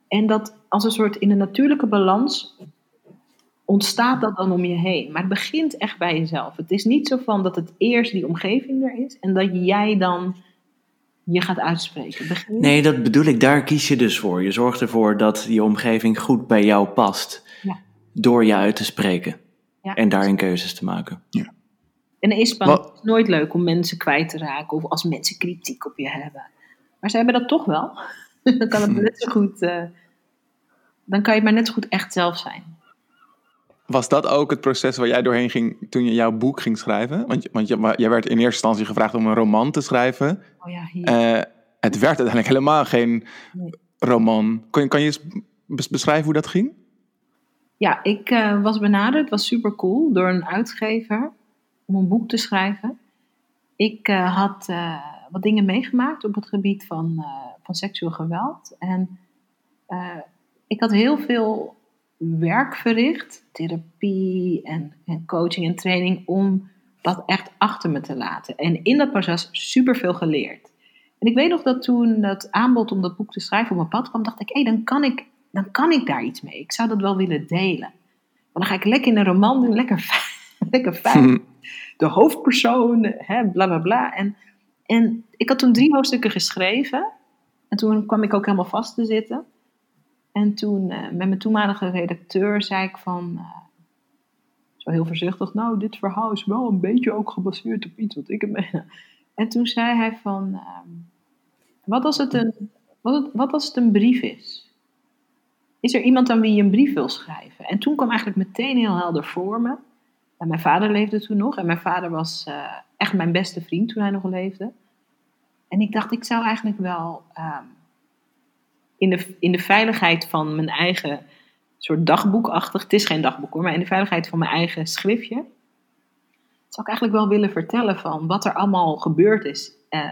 En dat als een soort in een natuurlijke balans ontstaat dat dan om je heen. Maar het begint echt bij jezelf. Het is niet zo van dat het eerst die omgeving er is en dat jij dan je gaat uitspreken. Begin... Nee, dat bedoel ik. Daar kies je dus voor. Je zorgt ervoor dat die omgeving goed bij jou past door je uit te spreken. Ja. En daarin keuzes te maken. Ja. En is het is nooit leuk om mensen kwijt te raken of als mensen kritiek op je hebben. Maar ze hebben dat toch wel. dan kan het net zo goed. Uh, dan kan je maar net zo goed echt zelf zijn. was dat ook het proces waar jij doorheen ging toen je jouw boek ging schrijven? Want, je- want je, jij werd in eerste instantie gevraagd om een roman te schrijven. Oh ja, hier. Eh, het werd uiteindelijk helemaal geen Nee. roman. Kan je, kan je eens bes- beschrijven hoe dat ging? Ja, ik eh, was benaderd, was super cool, door een uitgever om een boek te schrijven. Ik eh, had eh, wat dingen meegemaakt op het gebied van, van seksueel geweld. En ik had heel veel werk verricht, therapie en, en coaching en training, om dat echt achter me te laten. En in dat proces superveel geleerd. En ik weet nog dat toen dat aanbod om dat boek te schrijven op mijn pad kwam, dacht ik, hé, dan kan ik dan kan ik daar iets mee. Ik zou dat wel willen delen. Maar dan ga ik lekker in een roman doen, lekker fijn. Lekker fijn. De hoofdpersoon, hè, bla bla bla. En, en ik had toen drie hoofdstukken geschreven. En toen kwam ik ook helemaal vast te zitten. En toen eh, met mijn toenmalige redacteur zei ik van... eh, zo heel voorzichtig, nou, dit verhaal is wel een beetje ook gebaseerd op iets wat ik heb. En toen zei hij van... ehm, wat, als het een, wat, wat als het een brief is? Is er iemand aan wie je een brief wil schrijven? En toen kwam eigenlijk meteen heel helder voor me. En mijn vader leefde toen nog. En mijn vader was eh, echt mijn beste vriend toen hij nog leefde. En ik dacht, ik zou eigenlijk wel ehm, in, de, in de veiligheid van mijn eigen soort dagboekachtig... Het is geen dagboek hoor, maar in de veiligheid van mijn eigen schriftje... zou ik eigenlijk wel willen vertellen van wat er allemaal gebeurd is eh,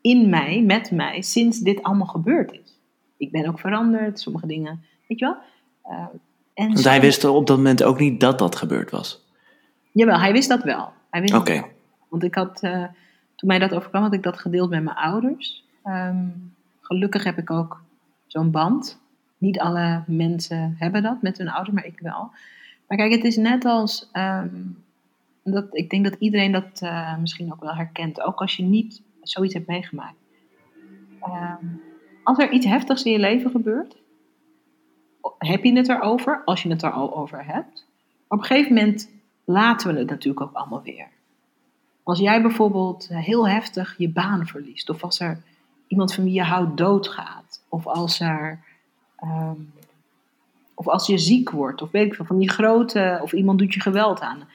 in mij, met mij, sinds dit allemaal gebeurd is. Ik ben ook veranderd, sommige dingen Weet je wel? Eh, en Want hij wist op dat moment ook niet dat dat gebeurd was. Jawel, hij wist dat wel. Hij wist Oké. dat wel. Want ik had, eh, toen mij dat overkwam, had ik dat gedeeld met mijn ouders. Ehm, gelukkig heb ik ook zo'n band. Niet alle mensen hebben dat met hun ouders, maar ik wel. Maar kijk, het is net als. ehm, dat, ik denk dat iedereen dat eh, misschien ook wel herkent. Ook als je niet zoiets hebt meegemaakt. Ehm, als er iets heftigs in je leven gebeurt, heb je het erover, als je het er al over hebt. Maar op een gegeven moment laten we het natuurlijk ook allemaal weer. Als jij bijvoorbeeld heel heftig je baan verliest, of als er iemand van wie je houdt doodgaat, of als er. ehm, of als je ziek wordt, of weet ik veel, van die grote, of iemand doet je geweld aan,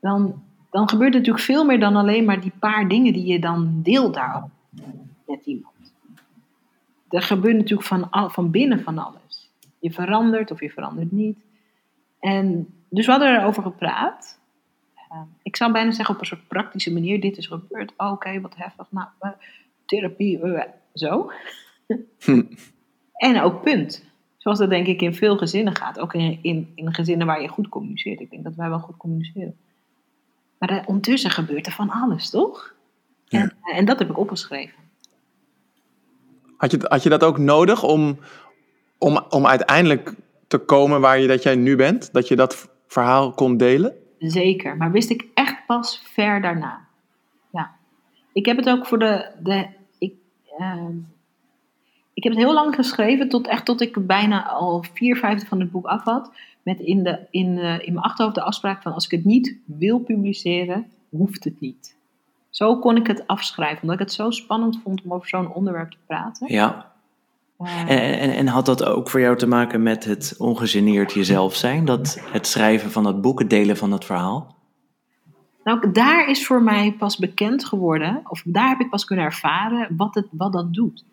dan, dan gebeurt er natuurlijk veel meer dan alleen maar die paar dingen die je dan deelt daarop met iemand. Er gebeurt natuurlijk van, van binnen van alles. Je verandert of je verandert niet. En dus we hadden erover gepraat. Eh, ik zou bijna zeggen op een soort praktische manier: dit is gebeurd. Oh, Oké, wat heftig. Nou, eh, therapie, eh, zo. Hm. En ook punt. Zoals dat denk ik in veel gezinnen gaat. Ook in, in, in gezinnen waar je goed communiceert. Ik denk dat wij wel goed communiceren. Maar er- ondertussen gebeurt er van alles, toch? Ja. En, en dat heb ik opgeschreven. Had je, had je dat ook nodig om, om, om uiteindelijk te komen waar je dat jij nu bent? Dat je dat verhaal kon delen? Zeker, maar wist ik echt pas ver daarna. Ja. Ik heb het ook voor de. de ik, ehm, ik heb het heel lang geschreven, tot, echt tot ik bijna al vier vijfde van het boek af had. Met in, de, in, eh, in mijn achterhoofd de afspraak van: als ik het niet wil publiceren, hoeft het niet. Zo kon ik het afschrijven, omdat ik het zo spannend vond om over zo'n onderwerp te praten. Ja. En, en, en had dat ook voor jou te maken met het ongegeneerd jezelf zijn? Dat het schrijven van dat boek, het delen van dat verhaal? Nou, daar is voor mij pas bekend geworden, of daar heb ik pas kunnen ervaren wat, het, wat dat doet.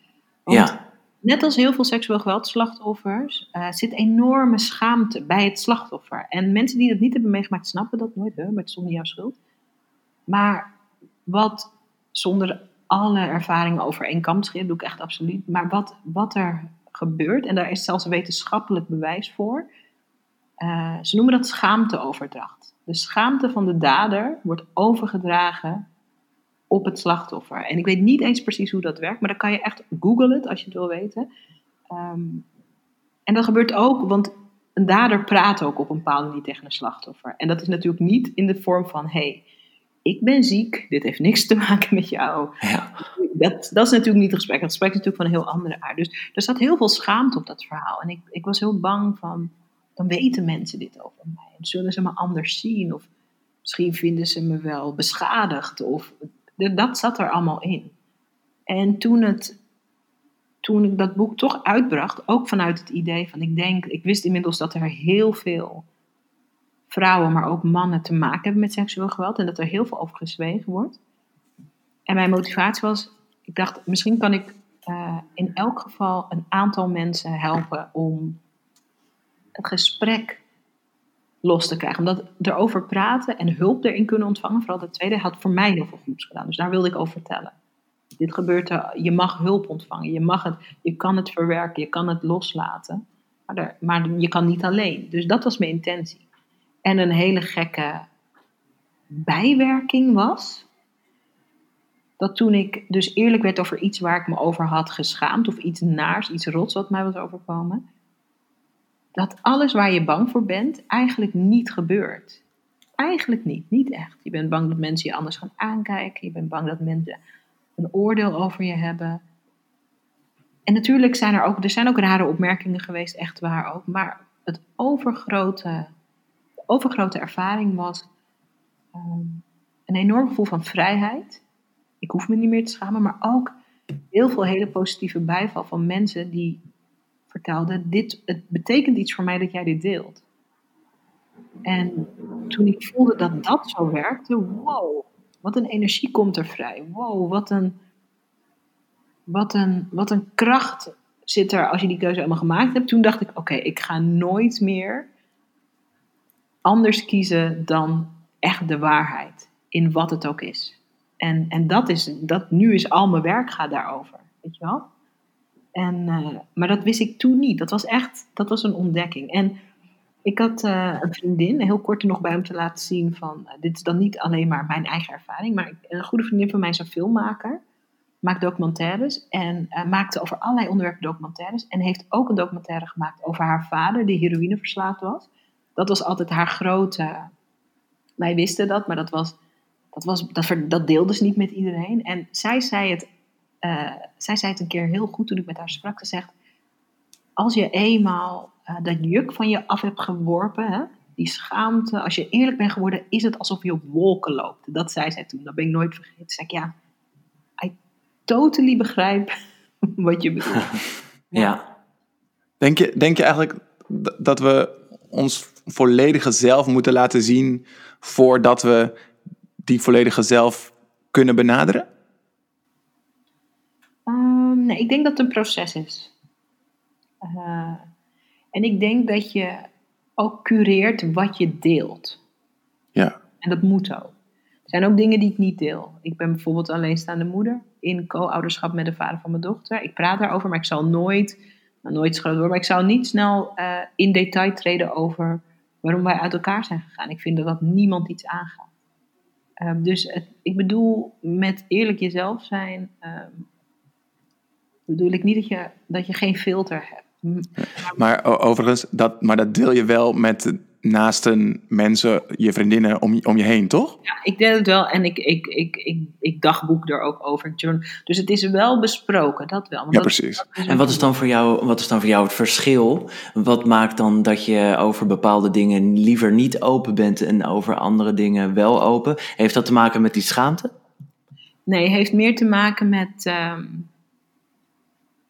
Want Ja. net als heel veel seksueel geweldslachtoffers eh zit enorme schaamte bij het slachtoffer. En mensen die dat niet hebben meegemaakt snappen dat nooit, hè, is niet jouw schuld. Maar wat zonder alle ervaringen over één kam doe ik echt absoluut. Maar wat, wat er gebeurt, en daar is zelfs wetenschappelijk bewijs voor, eh, ze noemen dat schaamteoverdracht. De schaamte van de dader wordt overgedragen op het slachtoffer. En ik weet niet eens precies hoe dat werkt, maar dan kan je echt googlen het als je het wil weten. Ehm, en dat gebeurt ook, want een dader praat ook op een bepaalde manier tegen een slachtoffer. En dat is natuurlijk niet in de vorm van: hey, ik ben ziek, dit heeft niks te maken met jou. Ja. Dat, dat is natuurlijk niet het gesprek. Het gesprek is natuurlijk van een heel andere aard. Dus er zat heel veel schaamte op dat verhaal. En ik, ik was heel bang van, dan weten mensen dit over mij. En zullen ze me anders zien? Of misschien vinden ze me wel beschadigd. Of, dat zat er allemaal in. En toen, het, toen ik dat boek toch uitbracht, ook vanuit het idee van, ik denk, ik wist inmiddels dat er heel veel vrouwen, maar ook mannen te maken hebben met seksueel geweld en dat er heel veel over gezwegen wordt. En mijn motivatie was, ik dacht, misschien kan ik uh, in elk geval een aantal mensen helpen om het gesprek los te krijgen. Omdat erover praten en hulp erin kunnen ontvangen, vooral dat tweede, had voor mij heel veel goeds gedaan. Dus daar wilde ik over vertellen. Dit gebeurt er, je mag hulp ontvangen, je, mag het, je kan het verwerken, je kan het loslaten. Maar, maar je kan niet alleen. Dus dat was mijn intentie. En een hele gekke bijwerking was dat toen ik dus eerlijk werd over iets waar ik me over had geschaamd, of iets naars, iets rots wat mij was overkomen, dat alles waar je bang voor bent eigenlijk niet gebeurt. Eigenlijk niet, niet echt. Je bent bang dat mensen je anders gaan aankijken, je bent bang dat mensen een oordeel over je hebben. En natuurlijk zijn er ook, er zijn ook rare opmerkingen geweest, echt waar ook, maar het overgrote, overgrote ervaring was ehm, een enorm gevoel van vrijheid ik hoef me niet meer te schamen, maar ook heel veel hele positieve bijval van mensen die vertelden: dit, het betekent iets voor mij dat jij dit deelt. En toen ik voelde dat dat zo werkte, wow, wat een energie komt er vrij. Wow, wat een, wat een, wat een kracht zit er als je die keuze helemaal gemaakt hebt. Toen dacht ik, oké, ik ga nooit meer anders kiezen dan echt de waarheid. In wat het ook is. En, en dat is, dat, nu is al mijn werk gaat daarover, weet je wel. En, uh, maar dat wist ik toen niet. Dat was echt, dat was een ontdekking. En ik had uh, een vriendin, heel kort nog bij hem te laten zien van, uh, dit is dan niet alleen maar mijn eigen ervaring, maar een goede vriendin van mij is een filmmaker, maakt documentaires en maakte over allerlei onderwerpen documentaires en heeft ook een documentaire gemaakt over haar vader die heroïneverslaafd was. Dat was altijd haar grote, wij wisten dat, maar dat was dat, was, dat, dat deelde ze niet met iedereen. En zij zei, het, uh, zij zei het een keer heel goed toen ik met haar sprak. Ze zegt, als je eenmaal uh, dat juk van je af hebt geworpen, hè, die schaamte, als je eerlijk bent geworden, is het alsof je op wolken loopt. Dat zei zij toen, dat ben ik nooit vergeten. Zeg ik, ja, I totally begrijp wat je bedoelt. ja. Denk je, denk je eigenlijk dat we ons volledige zelf moeten laten zien voordat we die volledige zelf kunnen benaderen? Um, nee, ik denk dat het een proces is. Uh, en ik denk dat je ook cureert wat je deelt. Ja. En dat moet ook. Er zijn ook dingen die ik niet deel. Ik ben bijvoorbeeld alleenstaande moeder in co-ouderschap met de vader van mijn dochter. Ik praat daarover, maar ik zal nooit, nou, nooit groot worden, maar ik zal niet snel uh, in detail treden over waarom wij uit elkaar zijn gegaan. Ik vind dat niemand iets aangaat. Um, dus het, ik bedoel, met eerlijk jezelf zijn, um, bedoel ik niet dat je, dat je geen filter hebt. Maar overigens, dat, maar dat deel je wel met naasten mensen, je vriendinnen om, om je heen, toch? Ja, ik deel het wel en ik, ik, ik, ik, ik dagboek er ook over. Dus het is wel besproken, dat wel. ja, dat, precies. en wat is, dan voor jou, wat is dan voor jou het verschil? Wat maakt dan dat je over bepaalde dingen liever niet open bent en over andere dingen wel open? Heeft dat te maken met die schaamte? Nee, heeft meer te maken met, um,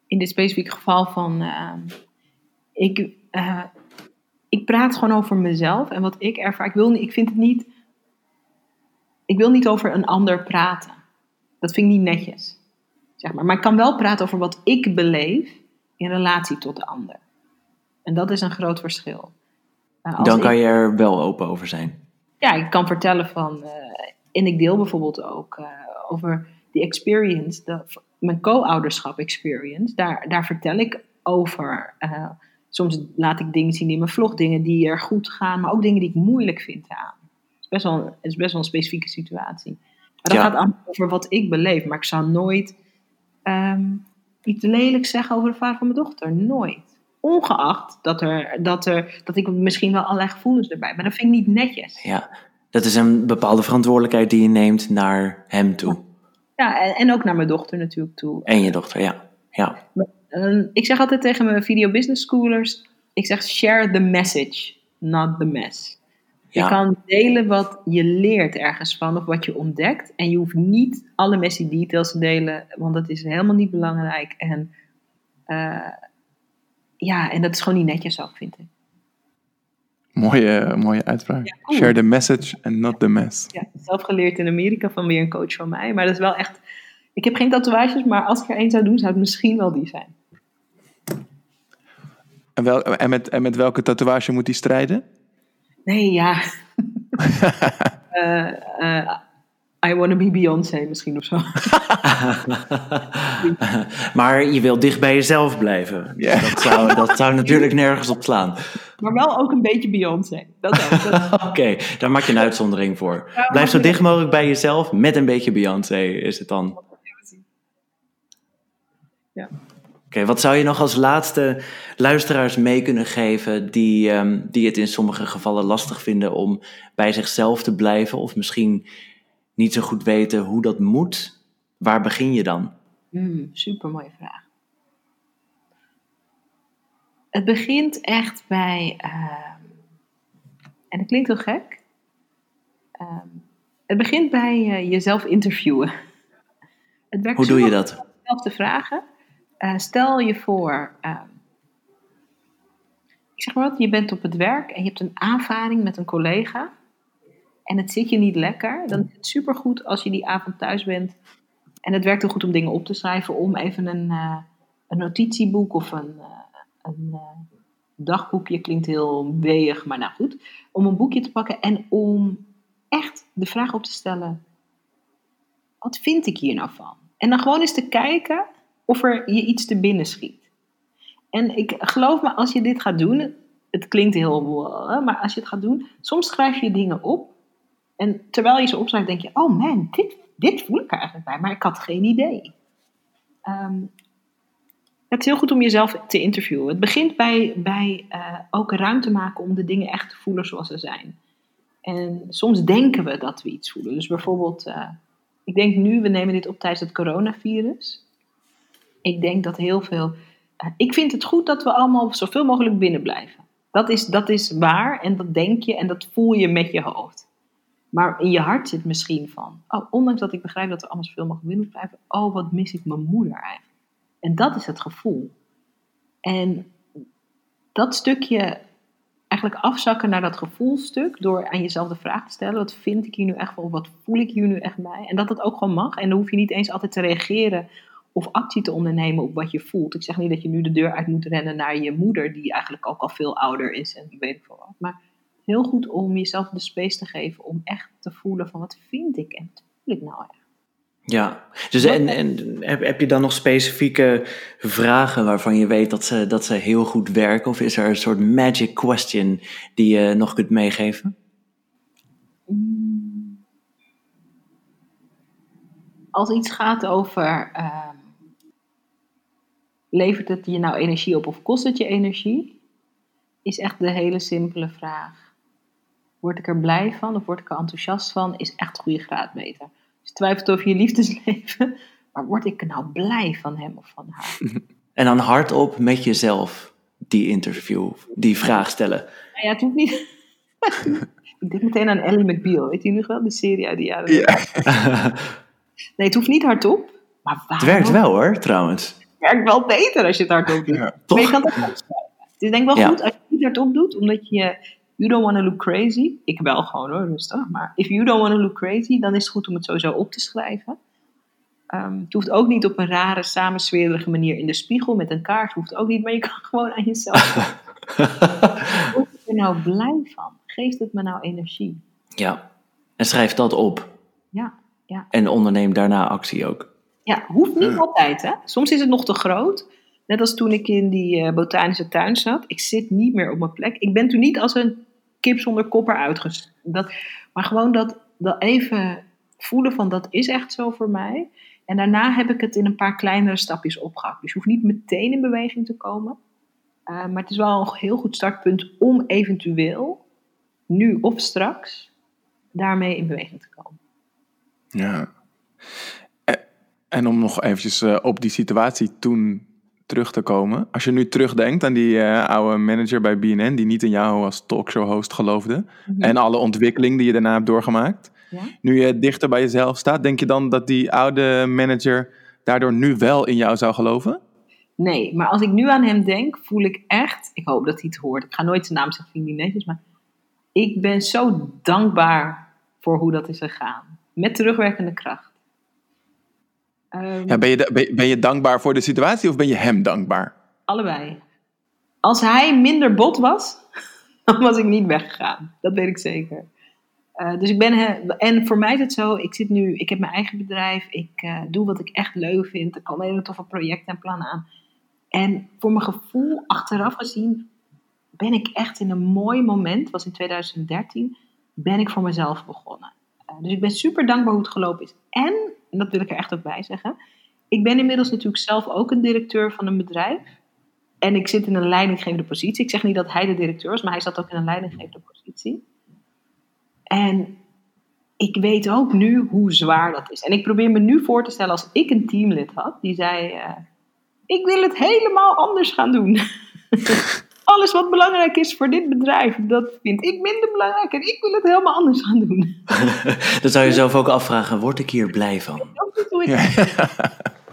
in dit specifieke geval van, uh, ik, uh, ik praat gewoon over mezelf en wat ik ervaar. Ik, wil, ik vind het niet. Ik wil niet over een ander praten. Dat vind ik niet netjes. Zeg maar. maar ik kan wel praten over wat ik beleef in relatie tot de ander. En dat is een groot verschil. Uh, Dan kan je er wel open over zijn. Ja, ik kan vertellen van. Uh, en ik deel bijvoorbeeld ook uh, over die experience, de, mijn co-ouderschap experience. Daar, daar vertel ik over soms laat ik dingen zien in mijn vlog, dingen die er goed gaan, maar ook dingen die ik moeilijk vind aan. Het is best wel, het is best wel een specifieke situatie. Maar dat ja. gaat over wat ik beleef, maar ik zou nooit um, iets lelijks zeggen over de vader van mijn dochter. Nooit. Ongeacht dat, er, dat, er, dat ik misschien wel allerlei gevoelens erbij maar dat vind ik niet netjes. Ja, dat is een bepaalde verantwoordelijkheid die je neemt naar hem toe. Ja, en, en ook naar mijn dochter natuurlijk toe. En je dochter, ja. ja. Uh, ik zeg altijd tegen mijn video business schoolers, ik zeg share the message, not the mess. Ja. Je kan delen wat je leert ergens van of wat je ontdekt. En je hoeft niet alle messy details te delen, want dat is helemaal niet belangrijk. En uh, ja, en dat is gewoon niet netjes ook, vind ik. Mooie, mooie uitspraak. Ja, cool. Share the message and not the mess. Ja, zelf geleerd in Amerika van weer een coach van mij. Maar dat is wel echt... Ik heb geen tatoeages, maar als ik er één zou doen, zou het misschien wel die zijn. En, wel, en, met, en met welke tatoeage moet hij strijden? Nee, ja. Eh, eh, I wanna be Beyoncé misschien of zo. maar je wil dicht bij jezelf blijven. Dus. Dat, zou, dat zou natuurlijk nergens op slaan. Maar wel ook een beetje Beyoncé. Dat ook. Dat- Oké, daar maak je een uitzondering voor. Blijf zo dicht mogelijk bij jezelf met een beetje Beyoncé is het dan. Ja. Oké, wat zou je nog als laatste luisteraars mee kunnen geven die, ehm, die het in sommige gevallen lastig vinden om bij zichzelf te blijven of misschien niet zo goed weten hoe dat moet? Waar begin je dan? Hmm, super mooie vraag. Het begint echt bij, ehm, en dat klinkt heel gek, Ehm, het begint bij eh, jezelf interviewen. Het werkt Hoe doe je dat? om jezelf te vragen. Eh, stel je voor, ehm, ik zeg maar wat, je bent op het werk en je hebt een aanvaring met een collega en het zit je niet lekker, dan is het supergoed als je die avond thuis bent en het werkt heel goed om dingen op te schrijven, om even een, eh, een notitieboek of een, eh, een dagboekje, klinkt heel weeg, maar nou goed, om een boekje te pakken en om echt de vraag op te stellen, wat vind ik hier nou van? En dan gewoon eens te kijken of er je iets te binnen schiet. En ik geloof me, als je dit gaat doen, het klinkt heel, eh, maar als je het gaat doen, soms schrijf je dingen op. En terwijl je ze opschrijft, denk je, oh man, dit, dit voel ik er eigenlijk bij, maar ik had geen idee. Ehm, het is heel goed om jezelf te interviewen. Het begint bij, bij eh, ook ruimte maken om de dingen echt te voelen zoals ze zijn. En soms denken we dat we iets voelen. Dus bijvoorbeeld, eh, ik denk nu, we nemen dit op tijdens het coronavirus. Ik denk dat heel veel. eh, ik vind het goed dat we allemaal zoveel mogelijk binnen blijven. Dat is, dat is waar en dat denk je en dat voel je met je hoofd. Maar in je hart zit misschien van, oh, ondanks dat ik begrijp dat we allemaal zoveel mogelijk binnen blijven, oh, wat mis ik mijn moeder eigenlijk. En dat is het gevoel. En dat stukje eigenlijk afzakken naar dat gevoelstuk door aan jezelf de vraag te stellen: wat vind ik hier nu echt van? Wat voel ik hier nu echt bij? En dat het ook gewoon mag. En dan hoef je niet eens altijd te reageren of actie te ondernemen op wat je voelt. Ik zeg niet dat je nu de deur uit moet rennen naar je moeder, die eigenlijk ook al veel ouder is en weet ik veel wat. Maar heel goed om jezelf de space te geven om echt te voelen van wat vind ik en wat voel ik nou echt. Ja, dus en, en heb, heb je dan nog specifieke vragen waarvan je weet dat ze, dat ze heel goed werken? Of is er een soort magic question die je nog kunt meegeven? Mm. Als iets gaat over, ehm, levert het je nou energie op of kost het je energie? Is echt de hele simpele vraag. Word ik er blij van of word ik er enthousiast van? Is echt een goede graadmeter. Dus je twijfelt over je liefdesleven, maar word ik er nou blij van hem of van haar? En dan hardop met jezelf die interview, die vraag stellen. Nou ja, het hoeft niet. ik denk meteen aan Ellie McBeal. Weet je nog wel? Die serie uit de jaren. Ja. Nee, het hoeft niet hardop. Maar Het waarom? werkt wel hoor, trouwens. Werkt wel beter als je het hardop doet. Ja. Maar je Toch? kan het ook opschrijven. Het is denk ik wel Ja. goed als je het niet hardop doet, omdat je... You don't want to look crazy. Ik wel gewoon hoor, rustig. Maar if you don't want to look crazy, dan is het goed om het sowieso op te schrijven. Ehm, het hoeft ook niet op een rare, samensweerige manier in de spiegel met een kaart. Hoeft ook niet, maar je kan gewoon aan jezelf. Word ik er nou blij van? Geeft het me nou energie? Ja, en schrijf dat op. Ja, ja. En onderneem daarna actie ook. Ja, hoeft niet altijd, hè. Soms is het nog te groot. Net als toen ik in die eh, botanische tuin zat. Ik zit niet meer op mijn plek. Ik ben toen niet als een kip zonder kop eruit ges- dat Maar gewoon dat, dat even voelen van dat is echt zo voor mij. En daarna heb ik het in een paar kleinere stapjes opgehakt. Dus je hoeft niet meteen in beweging te komen. Eh, maar het is wel een heel goed startpunt om eventueel, nu of straks, daarmee in beweging te komen. Ja. En om nog eventjes eh, op die situatie toen terug te komen. Als je nu terugdenkt aan die eh, oude manager bij BNN... die niet in jou als talkshow-host geloofde... en alle ontwikkeling die je daarna hebt doorgemaakt... Ja? nu je dichter bij jezelf staat... denk je dan dat die oude manager daardoor nu wel in jou zou geloven? Nee, maar als ik nu aan hem denk, voel ik echt, ik hoop dat hij het hoort. Ik ga nooit zijn naam zeggen, vind ik niet netjes, maar ik ben zo dankbaar voor hoe dat is gegaan. Met terugwerkende kracht. Um, ja, ben, je, ben je dankbaar voor de situatie of ben je hem dankbaar? Allebei. Als hij minder bot was, dan was ik niet weggegaan. Dat weet ik zeker. Uh, dus ik ben, en voor mij is het zo, ik zit nu, ik heb mijn eigen bedrijf, ik uh, doe wat ik echt leuk vind, er komen hele toffe projecten en plannen aan. En voor mijn gevoel, achteraf gezien, ben ik echt in een mooi moment, was in 2013, ben ik voor mezelf begonnen. Uh, dus ik ben super dankbaar hoe het gelopen is. En, en dat wil ik er echt ook bij zeggen, ik ben inmiddels natuurlijk zelf ook een directeur van een bedrijf. En ik zit in een leidinggevende positie. Ik zeg niet dat hij de directeur is, maar hij zat ook in een leidinggevende positie. En ik weet ook nu hoe zwaar dat is. En ik probeer me nu voor te stellen als ik een teamlid had die zei: uh, Ik wil het helemaal anders gaan doen. Alles wat belangrijk is voor dit bedrijf, dat vind ik minder belangrijk en ik wil het helemaal anders gaan doen. Dan zou je zelf ook afvragen: Word ik hier blij van?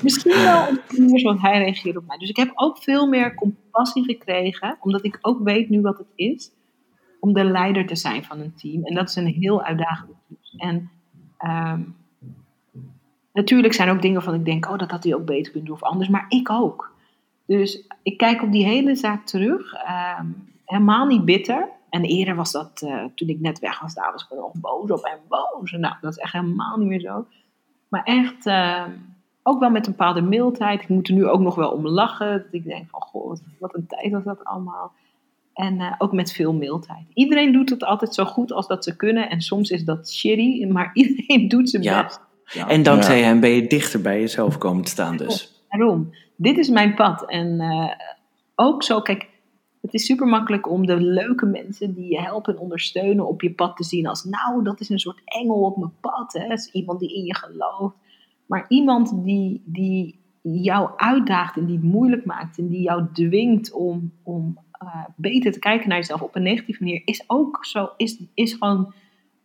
Misschien wel op de manier zoals hij reageert op mij. Dus ik heb ook veel meer compassie gekregen, omdat ik ook weet nu wat het is om de leider te zijn van een team. En dat is een heel uitdagende klus. En ehm, natuurlijk zijn er ook dingen van ik denk, oh, dat had hij ook beter kunnen doen of anders, maar ik ook. Dus ik kijk op die hele zaak terug, ehm, helemaal niet bitter. En eerder was dat, uh, toen ik net weg was, daar was ik nog boos op en boos. Nou, dat is echt helemaal niet meer zo. Maar echt, uh, ook wel met een bepaalde mildheid. Ik moet er nu ook nog wel om lachen. Dat ik denk van, goh, wat een tijd was dat allemaal. En uh, ook met veel mildheid. Iedereen doet het altijd zo goed als dat ze kunnen. En soms is dat shitty, maar iedereen doet zijn ja. best. Ja. En dankzij hem ben je dichter bij jezelf komen te staan dus. Daarom. Dit is mijn pad. En uh, ook zo, kijk, het is super makkelijk om de leuke mensen die je helpen en ondersteunen op je pad te zien als, nou, dat is een soort engel op mijn pad. Hè? Iemand die in je gelooft. Maar iemand die, die jou uitdaagt en die het moeilijk maakt en die jou dwingt om, om uh, beter te kijken naar jezelf op een negatieve manier, is ook zo, is, is gewoon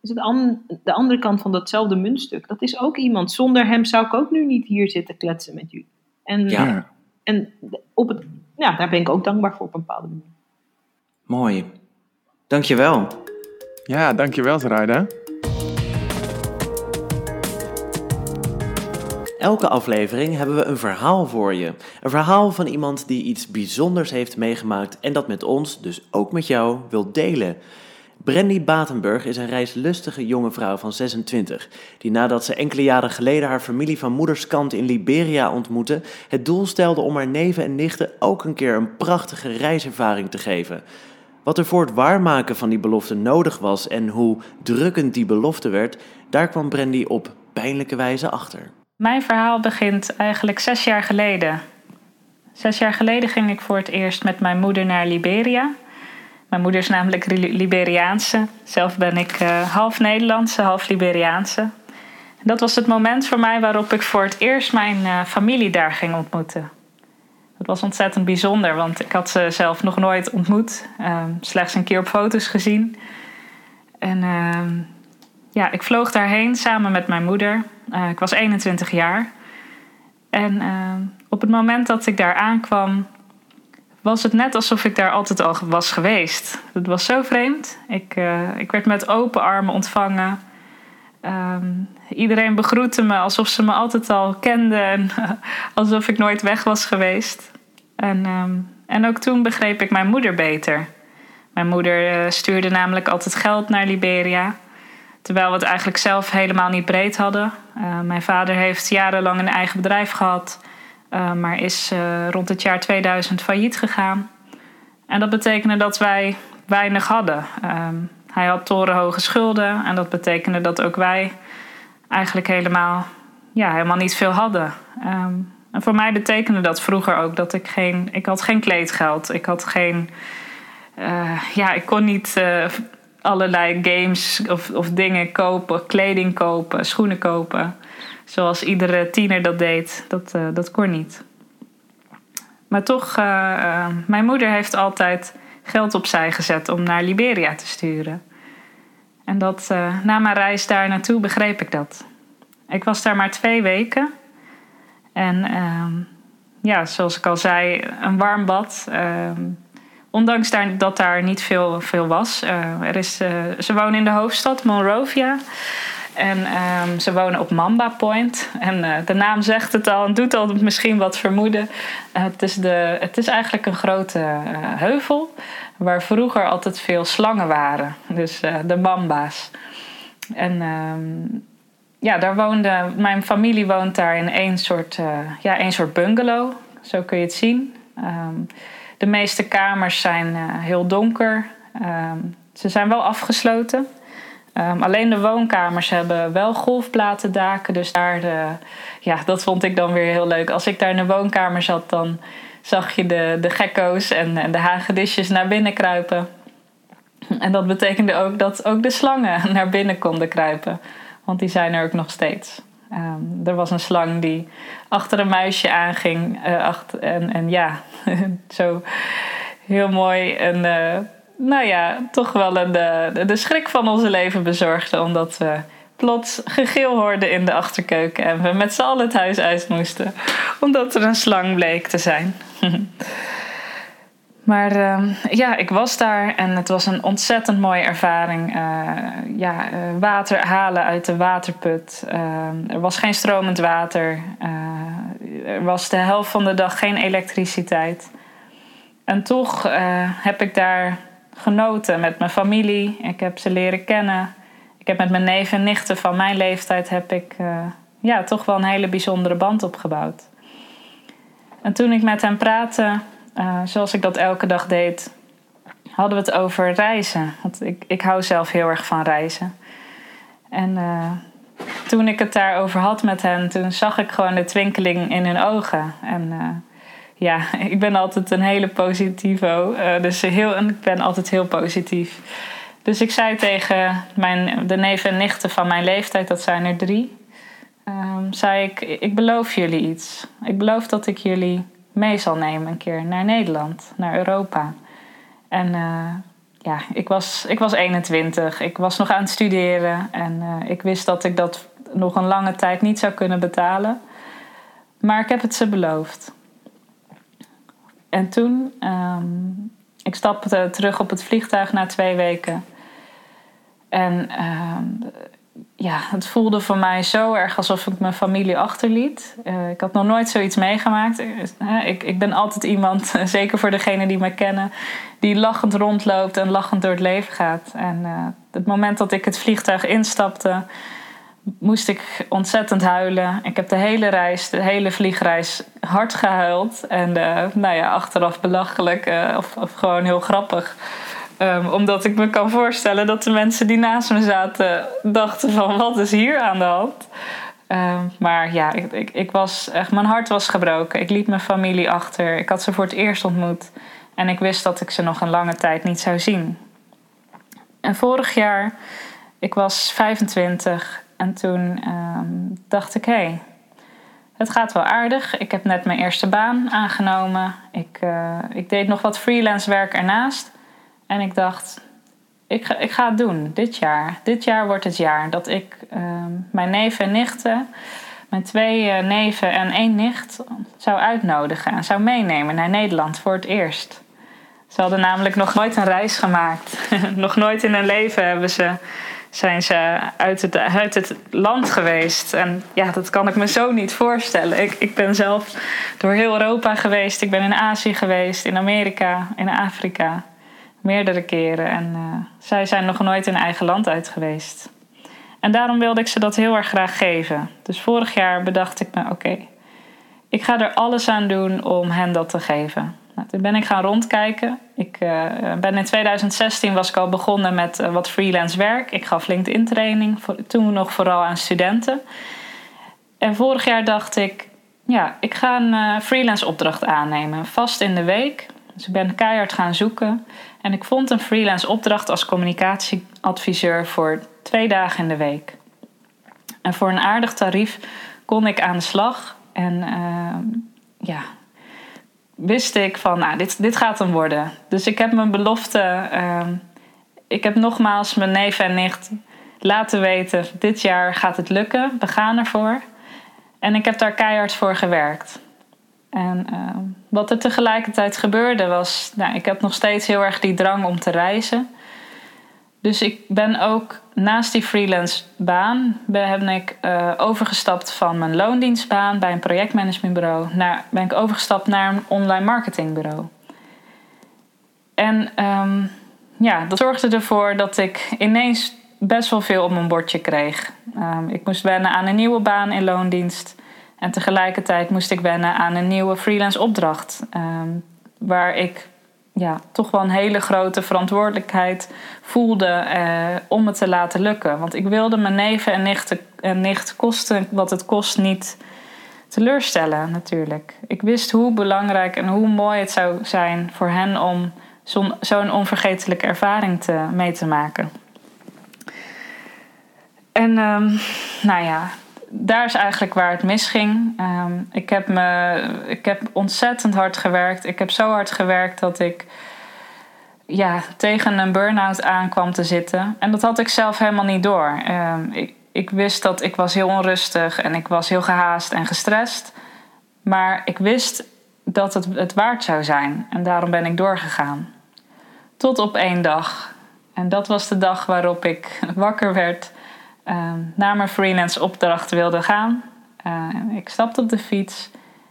is het de andere kant van datzelfde muntstuk. Dat is ook iemand. Zonder hem zou ik ook nu niet hier zitten kletsen met jullie. En, ja. en op het, ja, daar ben ik ook dankbaar voor op een bepaalde manier. Mooi. Dankjewel. Ja, dankjewel Zaraida. Elke aflevering hebben we een verhaal voor je. Een verhaal van iemand die iets bijzonders heeft meegemaakt en dat met ons, dus ook met jou, wil delen. Brandy Batenburg is een reislustige jonge vrouw van 26, die nadat ze enkele jaren geleden haar familie van moederskant in Liberia ontmoette, het doel stelde om haar neven en nichten ook een keer een prachtige reiservaring te geven. Wat er voor het waarmaken van die belofte nodig was en hoe drukkend die belofte werd, daar kwam Brandy op pijnlijke wijze achter. Mijn verhaal begint eigenlijk zes jaar geleden. Zes jaar geleden ging ik voor het eerst met mijn moeder naar Liberia. Mijn moeder is namelijk Liberiaanse. Zelf ben ik uh, half Nederlandse, half Liberiaanse. Dat was het moment voor mij waarop ik voor het eerst mijn uh, familie daar ging ontmoeten. Dat was ontzettend bijzonder, want ik had ze zelf nog nooit ontmoet. Uh, slechts een keer op foto's gezien. En ehm, ja, ik vloog daarheen samen met mijn moeder. Uh, ik was 21 jaar. En uh, op het moment dat ik daar aankwam, was het net alsof ik daar altijd al was geweest. Het was zo vreemd. Ik, uh, ik werd met open armen ontvangen. Um, iedereen begroette me alsof ze me altijd al kenden en alsof ik nooit weg was geweest. En, um, en ook toen begreep ik mijn moeder beter. Mijn moeder stuurde namelijk altijd geld naar Liberia. Terwijl we het eigenlijk zelf helemaal niet breed hadden. Uh, mijn vader heeft jarenlang een eigen bedrijf gehad, uh, maar is uh, rond het jaar 2000 failliet gegaan. En dat betekende dat wij weinig hadden. hij had torenhoge schulden en dat betekende dat ook wij eigenlijk helemaal, ja, helemaal niet veel hadden. Um, en voor mij betekende dat vroeger ook dat ik geen, ik had geen kleedgeld, ik had geen, ja, ik kon niet allerlei games of, of dingen kopen, kleding kopen, schoenen kopen. Zoals iedere tiener dat deed. Dat, uh, dat kon niet. Maar toch, uh, mijn moeder heeft altijd geld opzij gezet om naar Liberia te sturen. En dat, na mijn reis daar naartoe begreep ik dat. Ik was daar maar twee weken. En ehm, ja, zoals ik al zei, een warm bad. Ondanks dat daar niet veel, veel was. er is, ze wonen in de hoofdstad, Monrovia. En ehm, ze wonen op Mamba Point. En de naam zegt het al en doet al misschien wat vermoeden. het, is de, het is eigenlijk een grote heuvel waar vroeger altijd veel slangen waren. Dus de mamba's. En ehm, ja, daar woonde, mijn familie woont daar in één soort, ja, één soort bungalow. Zo kun je het zien. Ehm, de meeste kamers zijn uh, heel donker. Um, ze zijn wel afgesloten. Um, alleen de woonkamers hebben wel golfplatendaken. Dus daar, de, ja, dat vond ik dan weer heel leuk. Als ik daar in de woonkamer zat, dan zag je de, de gekko's en, en de hagedisjes naar binnen kruipen. En dat betekende ook dat ook de slangen naar binnen konden kruipen. Want die zijn er ook nog steeds. Um, er was een slang die achter een muisje aanging. Uh, achter, en, en ja, zo heel mooi. En uh, nou ja, toch wel een, de, de schrik van onze leven bezorgde. Omdat we plots gegil hoorden in de achterkeuken. En we met z'n allen het huis uit moesten. Omdat er een slang bleek te zijn. Maar uh, ja, ik was daar en het was een ontzettend mooie ervaring. Uh, ja, uh, water halen uit de waterput. Ehm, er was geen stromend water. Eh, er was de helft van de dag geen elektriciteit. En toch heb ik daar genoten met mijn familie. Ik heb ze leren kennen. Ik heb met mijn neven en nichten van mijn leeftijd heb ik ja, toch wel een hele bijzondere band opgebouwd. En toen ik met hen praatte uh, zoals ik dat elke dag deed, hadden we het over reizen. Want ik, ik hou zelf heel erg van reizen. En uh, toen ik het daarover had met hen, toen zag ik gewoon de twinkeling in hun ogen. En uh, ja, ik ben altijd een hele positivo. dus heel, ik ben altijd heel positief. Dus ik zei tegen mijn, de neven en nichten van mijn leeftijd, dat zijn er drie. Um, zei ik, ik beloof jullie iets. Ik beloof dat ik jullie mee zal nemen een keer naar Nederland, naar Europa. En uh, ja, ik was, ik was 21, ik was nog aan het studeren en uh, ik wist dat ik dat nog een lange tijd niet zou kunnen betalen. Maar ik heb het ze beloofd. En toen, um, ik stapte terug op het vliegtuig na twee weken. En uh, ja, het voelde voor mij zo erg alsof ik mijn familie achterliet. Uh, ik had nog nooit zoiets meegemaakt. Ik, ik ben altijd iemand, zeker voor degenen die me kennen, die lachend rondloopt en lachend door het leven gaat. En uh, het moment dat ik het vliegtuig instapte, moest ik ontzettend huilen. Ik heb de hele reis, de hele vliegreis hard gehuild. En nou ja, achteraf belachelijk of gewoon heel grappig. Um, omdat ik me kan voorstellen dat de mensen die naast me zaten dachten van wat is hier aan de hand. Um, maar ja, ik, ik, was echt, mijn hart was gebroken. Ik liet mijn familie achter. Ik had ze voor het eerst ontmoet. En ik wist dat ik ze nog een lange tijd niet zou zien. En vorig jaar, ik was 25 en toen um, dacht ik: hé, hey, het gaat wel aardig. Ik heb net mijn eerste baan aangenomen. Ik, uh, ik deed nog wat freelance werk ernaast. En ik dacht, ik ga, ik ga het doen dit jaar. Dit jaar wordt het jaar dat ik ehm, mijn neven en nichten, mijn twee uh, neven en één nicht, zou uitnodigen en zou meenemen naar Nederland voor het eerst. Ze hadden namelijk nog nooit een reis gemaakt. nog nooit in hun leven hebben ze, zijn ze uit het, uit het land geweest. En ja, dat kan ik me zo niet voorstellen. Ik, ik ben zelf door heel Europa geweest. Ik ben in Azië geweest, in Amerika, in Afrika meerdere keren. En uh, zij zijn nog nooit in eigen land uit geweest. En daarom wilde ik ze dat heel erg graag geven. Dus vorig jaar bedacht ik me: oké, ik ga er alles aan doen om hen dat te geven. Nou, toen ben ik gaan rondkijken. Ik uh, ben in 2016 was ik al begonnen met uh, wat freelance werk. Ik gaf LinkedIn training, voor, toen nog vooral aan studenten. En vorig jaar dacht ik, ja, ik ga een freelance opdracht aannemen, vast in de week. Dus ik ben keihard gaan zoeken. En ik vond een freelance opdracht als communicatieadviseur voor twee dagen in de week. En voor een aardig tarief kon ik aan de slag. En uh, ja, wist ik van, nou, dit, dit gaat hem worden. Dus ik heb mijn belofte. Uh, ik heb nogmaals mijn neef en nicht laten weten: dit jaar gaat het lukken. We gaan ervoor. En ik heb daar keihard voor gewerkt. En uh, wat er tegelijkertijd gebeurde was, nou, ik heb nog steeds heel erg die drang om te reizen. Dus ik ben ook naast die freelance baan ben ik uh, overgestapt van mijn loondienstbaan bij een projectmanagementbureau naar ben ik overgestapt naar een online marketingbureau. En um, ja, dat zorgde ervoor dat ik ineens best wel veel op mijn bordje kreeg. Um, ik moest wennen aan een nieuwe baan in loondienst. En tegelijkertijd moest ik wennen aan een nieuwe freelance opdracht. Um, waar ik ja, toch wel een hele grote verantwoordelijkheid voelde uh, om het te laten lukken. Want ik wilde mijn neven en nichten, en nicht kosten wat het kost niet teleurstellen natuurlijk. Ik wist hoe belangrijk en hoe mooi het zou zijn voor hen om zo'n zo'n onvergetelijke ervaring te, mee te maken. En um, nou ja, daar is eigenlijk waar het misging. Um, ik, heb me, ik heb ontzettend hard gewerkt. Ik heb zo hard gewerkt dat ik ja, tegen een burn-out aankwam te zitten. En dat had ik zelf helemaal niet door. Um, ik, ik wist dat ik was heel onrustig en ik was heel gehaast en gestrest. Maar ik wist dat het het waard zou zijn. En daarom ben ik doorgegaan. Tot op één dag. En dat was de dag waarop ik wakker werd uh, naar mijn freelance opdracht wilde gaan. Uh, ik stapte op de fiets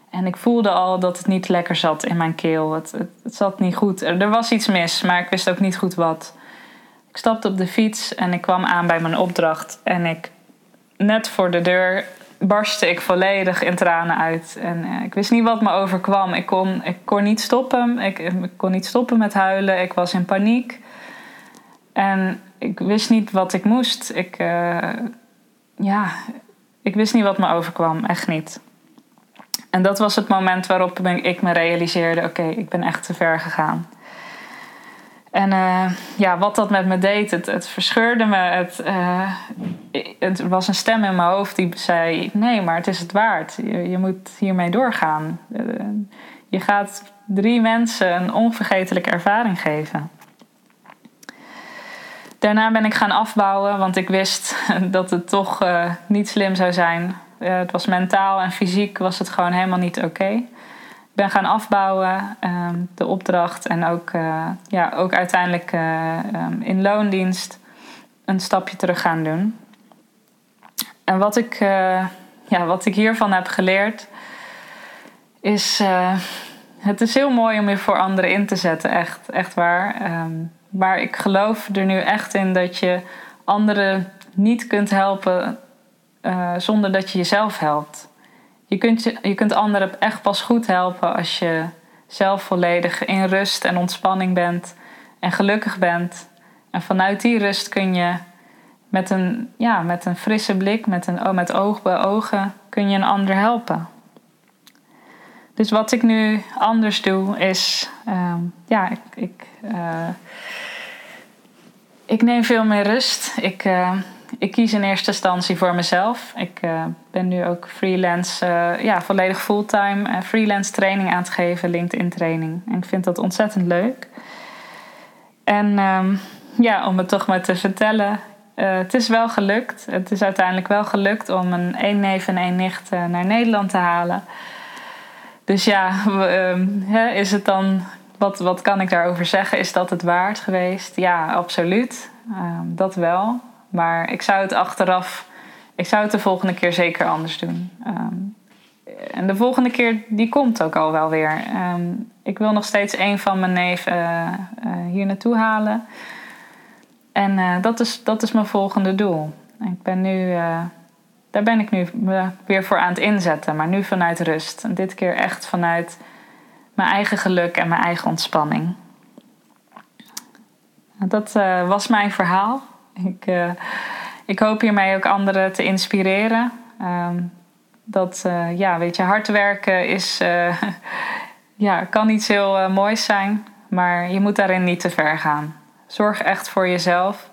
en ik voelde al dat het niet lekker zat in mijn keel. Het, het, zat niet goed. Er was iets mis, maar ik wist ook niet goed wat. Ik stapte op de fiets en ik kwam aan bij mijn opdracht. En ik, net voor de deur barstte ik volledig in tranen uit. En uh, ik wist niet wat me overkwam. Ik kon, ik kon niet stoppen. Ik kon niet stoppen met huilen. Ik was in paniek. En ik wist niet wat ik moest. Ik, uh, ja, ik wist niet wat me overkwam, echt niet. En dat was het moment waarop ik me realiseerde: oké, ik ben echt te ver gegaan. En uh, ja, wat dat met me deed, het, verscheurde me. Het, uh, het was een stem in mijn hoofd die zei: Nee, maar het is het waard. Je, je moet hiermee doorgaan. je gaat drie mensen een onvergetelijke ervaring geven. Daarna ben ik gaan afbouwen, want ik wist dat het toch uh, niet slim zou zijn. Uh, het was mentaal en fysiek was het gewoon helemaal niet oké. Ik ben gaan afbouwen, um, de opdracht en ook, uh, ja, ook uiteindelijk um, in loondienst een stapje terug gaan doen. En wat ik, ja, wat ik hiervan heb geleerd is... het is heel mooi om je voor anderen in te zetten, echt, echt waar. Um, maar ik geloof er nu echt in dat je anderen niet kunt helpen uh, zonder dat je jezelf helpt. Je kunt, je, je kunt anderen echt pas goed helpen als je zelf volledig in rust en ontspanning bent en gelukkig bent. En vanuit die rust kun je met een, ja, met een frisse blik, met, een, oh, met oog bij ogen, kun je een ander helpen. Dus wat ik nu anders doe is, uh, ja, ik, ik uh, ik neem veel meer rust. Ik, uh, ik kies in eerste instantie voor mezelf. Ik uh, ben nu ook freelance, ja, volledig fulltime freelance training aan het geven, LinkedIn training. En ik vind dat ontzettend leuk. En um, ja, om het toch maar te vertellen, het is wel gelukt. Het is uiteindelijk wel gelukt om een één neef en één nicht naar Nederland te halen. Dus ja, is het dan wat, wat kan ik daarover zeggen? Is dat het waard geweest? Ja, absoluut. Um, dat wel. Maar ik zou het achteraf, ik zou het de volgende keer zeker anders doen. Um, en de volgende keer, die komt ook al wel weer. Ik wil nog steeds een van mijn neven uh, uh, hier naartoe halen. En uh, dat, is, dat is mijn volgende doel. Ik ben nu, daar ben ik nu weer voor aan het inzetten. Maar nu vanuit rust. En dit keer echt vanuit mijn eigen geluk en mijn eigen ontspanning. Dat uh, was mijn verhaal. Ik, uh, ik hoop hiermee ook anderen te inspireren. Um, dat, ja, weet je, hard werken is, ja, kan iets heel moois zijn, maar je moet daarin niet te ver gaan. Zorg echt voor jezelf,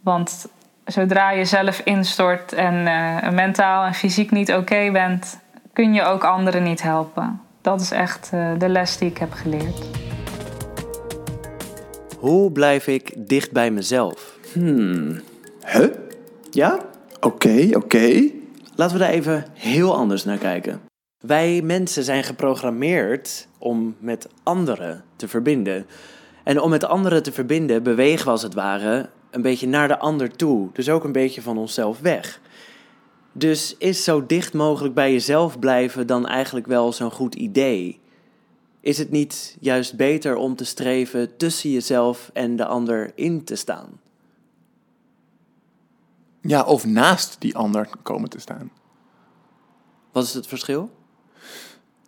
want zodra je zelf instort en mentaal en fysiek niet oké okay bent, kun je ook anderen niet helpen dat is echt uh, de les die ik heb geleerd. Hoe blijf ik dicht bij mezelf? Hmm. Huh? Ja? Oké, okay, oké. Okay. Laten we daar even heel anders naar kijken. wij mensen zijn geprogrammeerd om met anderen te verbinden. En om met anderen te verbinden bewegen we als het ware een beetje naar de ander toe. Dus ook een beetje van onszelf weg. Dus is zo dicht mogelijk bij jezelf blijven dan eigenlijk wel zo'n goed idee? Is het niet juist beter om te streven tussen jezelf en de ander in te staan? Ja, of naast die ander komen te staan. Wat is het verschil?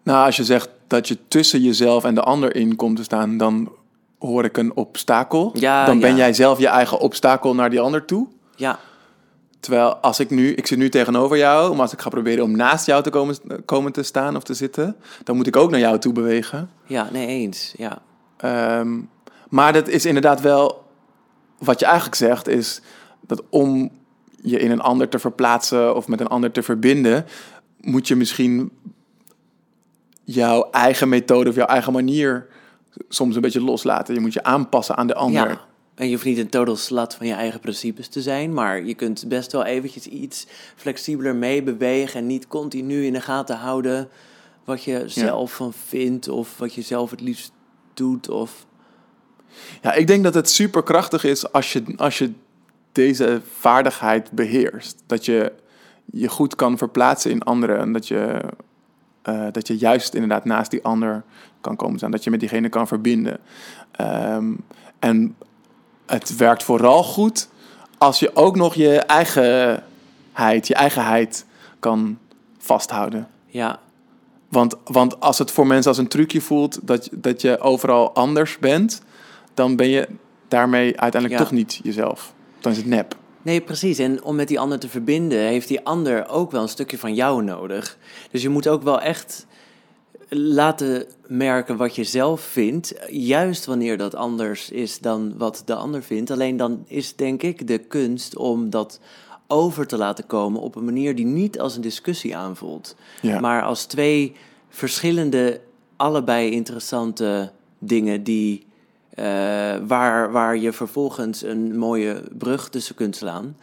Nou, als je zegt dat je tussen jezelf en de ander in komt te staan, dan hoor ik een obstakel. Ja, dan ben ja. jij zelf je eigen obstakel naar die ander toe. Ja, Terwijl als ik nu, ik zit nu tegenover jou, maar als ik ga proberen om naast jou te komen, komen te staan of te zitten, dan moet ik ook naar jou toe bewegen. ja, nee eens. Ja, Ehm, maar dat is inderdaad wel, wat je eigenlijk zegt, is dat om je in een ander te verplaatsen of met een ander te verbinden, moet je misschien jouw eigen methode of jouw eigen manier soms een beetje loslaten. Je moet je aanpassen aan de ander. Ja. En je hoeft niet een total slat van je eigen principes te zijn, maar je kunt best wel eventjes iets flexibeler meebewegen en niet continu in de gaten houden wat je zelf van vindt of wat je zelf het liefst doet. Of... Ja, ik denk dat het super krachtig is als je, als je deze vaardigheid beheerst. Dat je je goed kan verplaatsen in anderen. En dat je, eh, dat je juist inderdaad naast die ander kan komen staan. Dat je met diegene kan verbinden. Ehm, en het werkt vooral goed als je ook nog je eigenheid, je eigenheid kan vasthouden. Ja, Want, want als het voor mensen als een trucje voelt dat, dat je overal anders bent, dan ben je daarmee uiteindelijk Ja. toch niet jezelf. Dan is het nep. Nee, precies. En om met die ander te verbinden, heeft die ander ook wel een stukje van jou nodig. Dus je moet ook wel echt laten merken wat je zelf vindt, juist wanneer dat anders is dan wat de ander vindt. Alleen dan is denk ik de kunst om dat over te laten komen op een manier die niet als een discussie aanvoelt, Ja. maar als twee verschillende, allebei interessante dingen die eh, waar, waar je vervolgens een mooie brug tussen kunt slaan.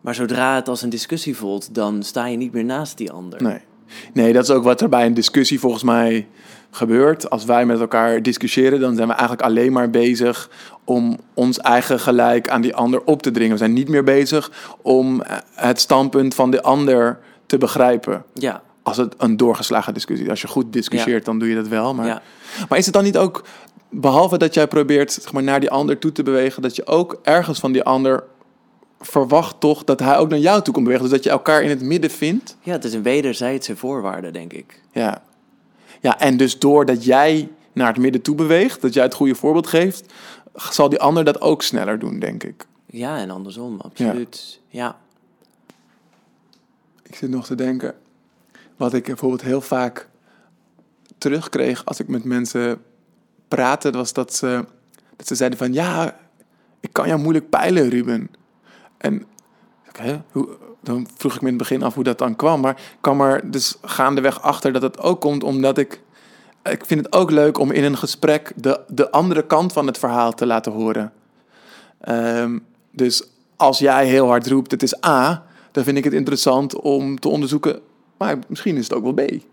Maar zodra het als een discussie voelt, dan sta je niet meer naast die ander. Nee. nee, dat is ook wat er bij een discussie volgens mij gebeurt. Als wij met elkaar discussiëren, dan zijn we eigenlijk alleen maar bezig om ons eigen gelijk aan die ander op te dringen. We zijn niet meer bezig om eh, het standpunt van de ander te begrijpen. Ja, Als het een doorgeslagen discussie is. Als je goed discussieert, dan doe je dat wel. Maar, ja. maar is het dan niet ook, behalve dat jij probeert zeg maar, naar die ander toe te bewegen, dat je ook ergens van die ander verwacht toch dat hij ook naar jou toe komt bewegen? Dus dat je elkaar in het midden vindt? ja, het is een wederzijdse voorwaarde, denk ik. Ja. Ja, en dus doordat jij naar het midden toe beweegt, dat jij het goede voorbeeld geeft, zal die ander dat ook sneller doen, denk ik. Ja, en andersom, absoluut. Ja, Ik zit nog te denken, wat ik bijvoorbeeld heel vaak terugkreeg als ik met mensen praatte, was dat ze, dat ze zeiden van, ja, ik kan jou moeilijk peilen, Ruben. En hoe, dan vroeg ik me in het begin af hoe dat dan kwam, maar ik kwam er dus gaandeweg achter dat het ook komt omdat ik, ik vind het ook leuk om in een gesprek de, de andere kant van het verhaal te laten horen. Ehm, dus als jij heel hard roept, het is A, dan vind ik het interessant om te onderzoeken, maar misschien is het ook wel B.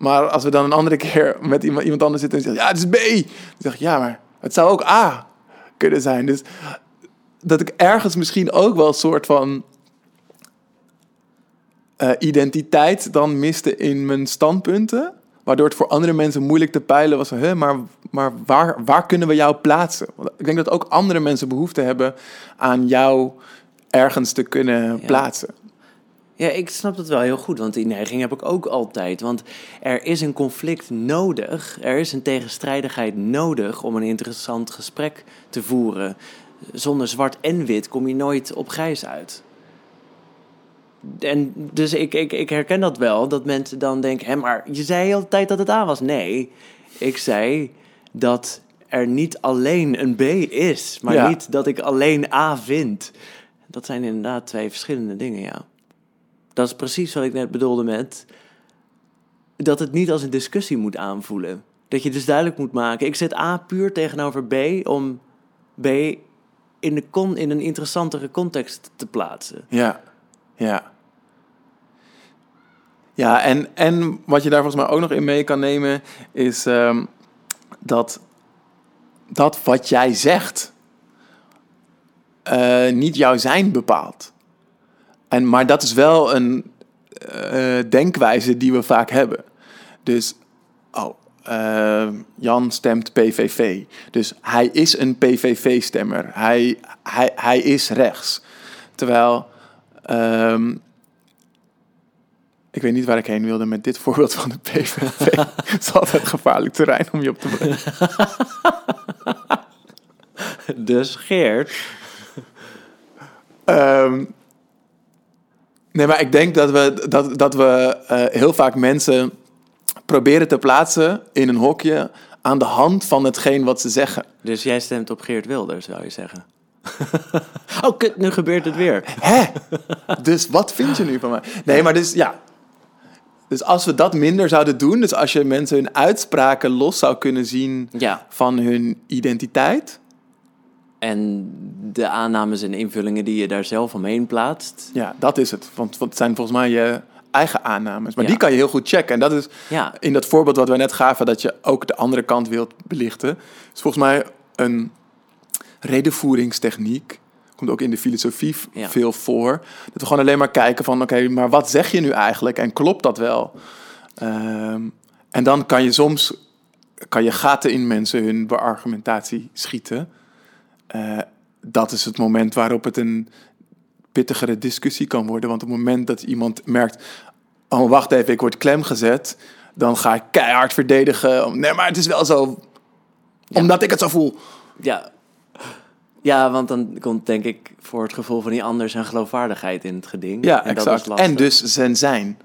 Maar als we dan een andere keer met iemand, iemand anders zitten en zeggen, ja, het is B. Dan zeg ik, ja, maar het zou ook A kunnen zijn. Dus dat ik ergens misschien ook wel een soort van eh, identiteit dan miste in mijn standpunten. Waardoor het voor andere mensen moeilijk te peilen was. Hè, maar maar waar, waar kunnen we jou plaatsen? Want ik denk dat ook andere mensen behoefte hebben aan jou ergens te kunnen Ja. plaatsen. Ja, ik snap dat wel heel goed, want die neiging heb ik ook altijd. Want er is een conflict nodig, er is een tegenstrijdigheid nodig om een interessant gesprek te voeren. Zonder zwart en wit kom je nooit op grijs uit. En dus ik, ik, ik herken dat wel, dat mensen dan denken: hé, maar je zei altijd dat het A was. Nee, ik zei dat er niet alleen een B is, maar Ja. niet dat ik alleen A vind. Dat zijn inderdaad twee verschillende dingen, ja. Dat is precies wat ik net bedoelde met dat het niet als een discussie moet aanvoelen. Dat je dus duidelijk moet maken: ik zet A puur tegenover B om B in, de in een interessantere context te plaatsen. Ja, ja. Ja, en, en wat je daar volgens mij ook nog in mee kan nemen, is ehm, dat, dat wat jij zegt eh, niet jouw zijn bepaalt. En, maar dat is wel een eh, denkwijze die we vaak hebben. Dus, oh, eh, Jan stemt PVV. Dus hij is een PVV-stemmer. Hij, hij, hij is rechts. Terwijl, ehm, ik weet niet waar ik heen wilde met dit voorbeeld van de PVV. Het is altijd gevaarlijk terrein om je op te brengen. Dus Geert, Ehm, nee, maar ik denk dat we, dat, dat we eh, heel vaak mensen proberen te plaatsen in een hokje aan de hand van hetgeen wat ze zeggen. dus jij stemt op Geert Wilders, zou je zeggen. oh, kut, nu gebeurt het weer. Hè? Dus wat vind je nu van mij? Nee, maar dus ja. Dus als we dat minder zouden doen, dus als je mensen hun uitspraken los zou kunnen zien Ja, van hun identiteit. En de aannames en invullingen die je daar zelf omheen plaatst. Ja, dat is het. Want, want het zijn volgens mij je eigen aannames. Maar Ja. die kan je heel goed checken. En dat is Ja, in dat voorbeeld wat we net gaven, dat je ook de andere kant wilt belichten, is volgens mij een redenvoeringstechniek. Komt ook in de filosofie Ja. veel voor. Dat we gewoon alleen maar kijken van, oké, maar wat zeg je nu eigenlijk? En klopt dat wel? Ehm, en dan kan je soms kan je gaten in mensen hun beargumentatie schieten. Eh, dat is het moment waarop het een pittigere discussie kan worden. Want op het moment dat iemand merkt, oh wacht even, ik word klem gezet, dan ga ik keihard verdedigen. Nee, maar het is wel zo, omdat ik het zo voel. ja. Ja, want dan komt denk ik voor het gevoel van die ander zijn geloofwaardigheid in het geding. Ja, en dat is exact. En dus zijn zijn.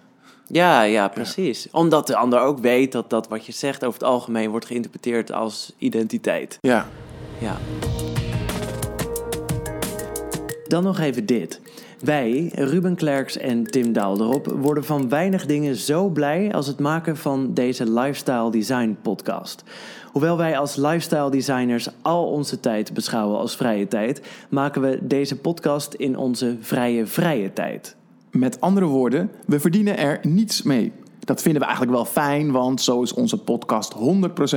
Ja, ja, precies. Omdat de ander ook weet dat dat wat je zegt over het algemeen wordt geïnterpreteerd als identiteit. Ja. Ja. Dan nog even dit. Wij, Ruben Klerks en Tim Daalderop, worden van weinig dingen zo blij als het maken van deze Lifestyle Design podcast. Hoewel wij als lifestyle designers al onze tijd beschouwen als vrije tijd, maken we deze podcast in onze vrije vrije tijd. Met andere woorden, we verdienen er niets mee. Dat vinden we eigenlijk wel fijn, want zo is onze podcast 100%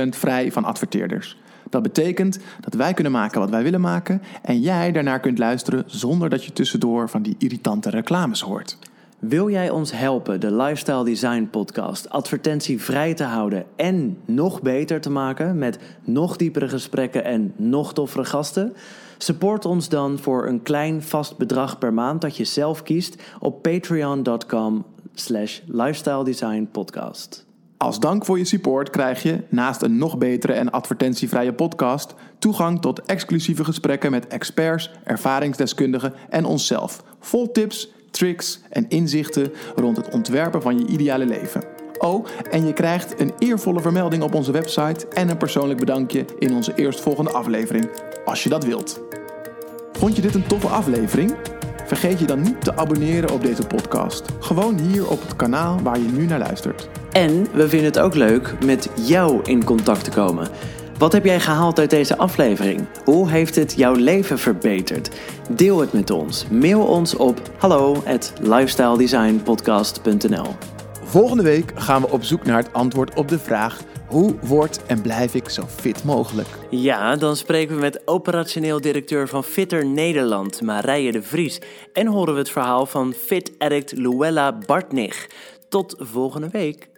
vrij van adverteerders. Dat betekent dat wij kunnen maken wat wij willen maken en jij daarnaar kunt luisteren zonder dat je tussendoor van die irritante reclames hoort. Wil jij ons helpen de Lifestyle Design Podcast advertentievrij te houden en nog beter te maken met nog diepere gesprekken en nog toffere gasten? Support ons dan voor een klein vast bedrag per maand dat je zelf kiest op patreon.com slash lifestyle design podcast. Als dank voor je support krijg je, naast een nog betere en advertentievrije podcast, toegang tot exclusieve gesprekken met experts, ervaringsdeskundigen en onszelf. Vol tips, tricks en inzichten rond het ontwerpen van je ideale leven. Oh, en je krijgt een eervolle vermelding op onze website en een persoonlijk bedankje in onze eerstvolgende aflevering, als je dat wilt. Vond je dit een toffe aflevering? Vergeet je dan niet te abonneren op deze podcast. Gewoon hier op het kanaal waar je nu naar luistert. En we vinden het ook leuk met jou in contact te komen. Wat heb jij gehaald uit deze aflevering? Hoe heeft het jouw leven verbeterd? Deel het met ons. Mail ons op hallo at lifestyledesignpodcast.nl Volgende week gaan we op zoek naar het antwoord op de vraag: hoe word en blijf ik zo fit mogelijk? Ja, dan spreken we met operationeel directeur van Fitter Nederland, Marije de Vries. En horen we het verhaal van fit addict Luella Bartnig. Tot volgende week.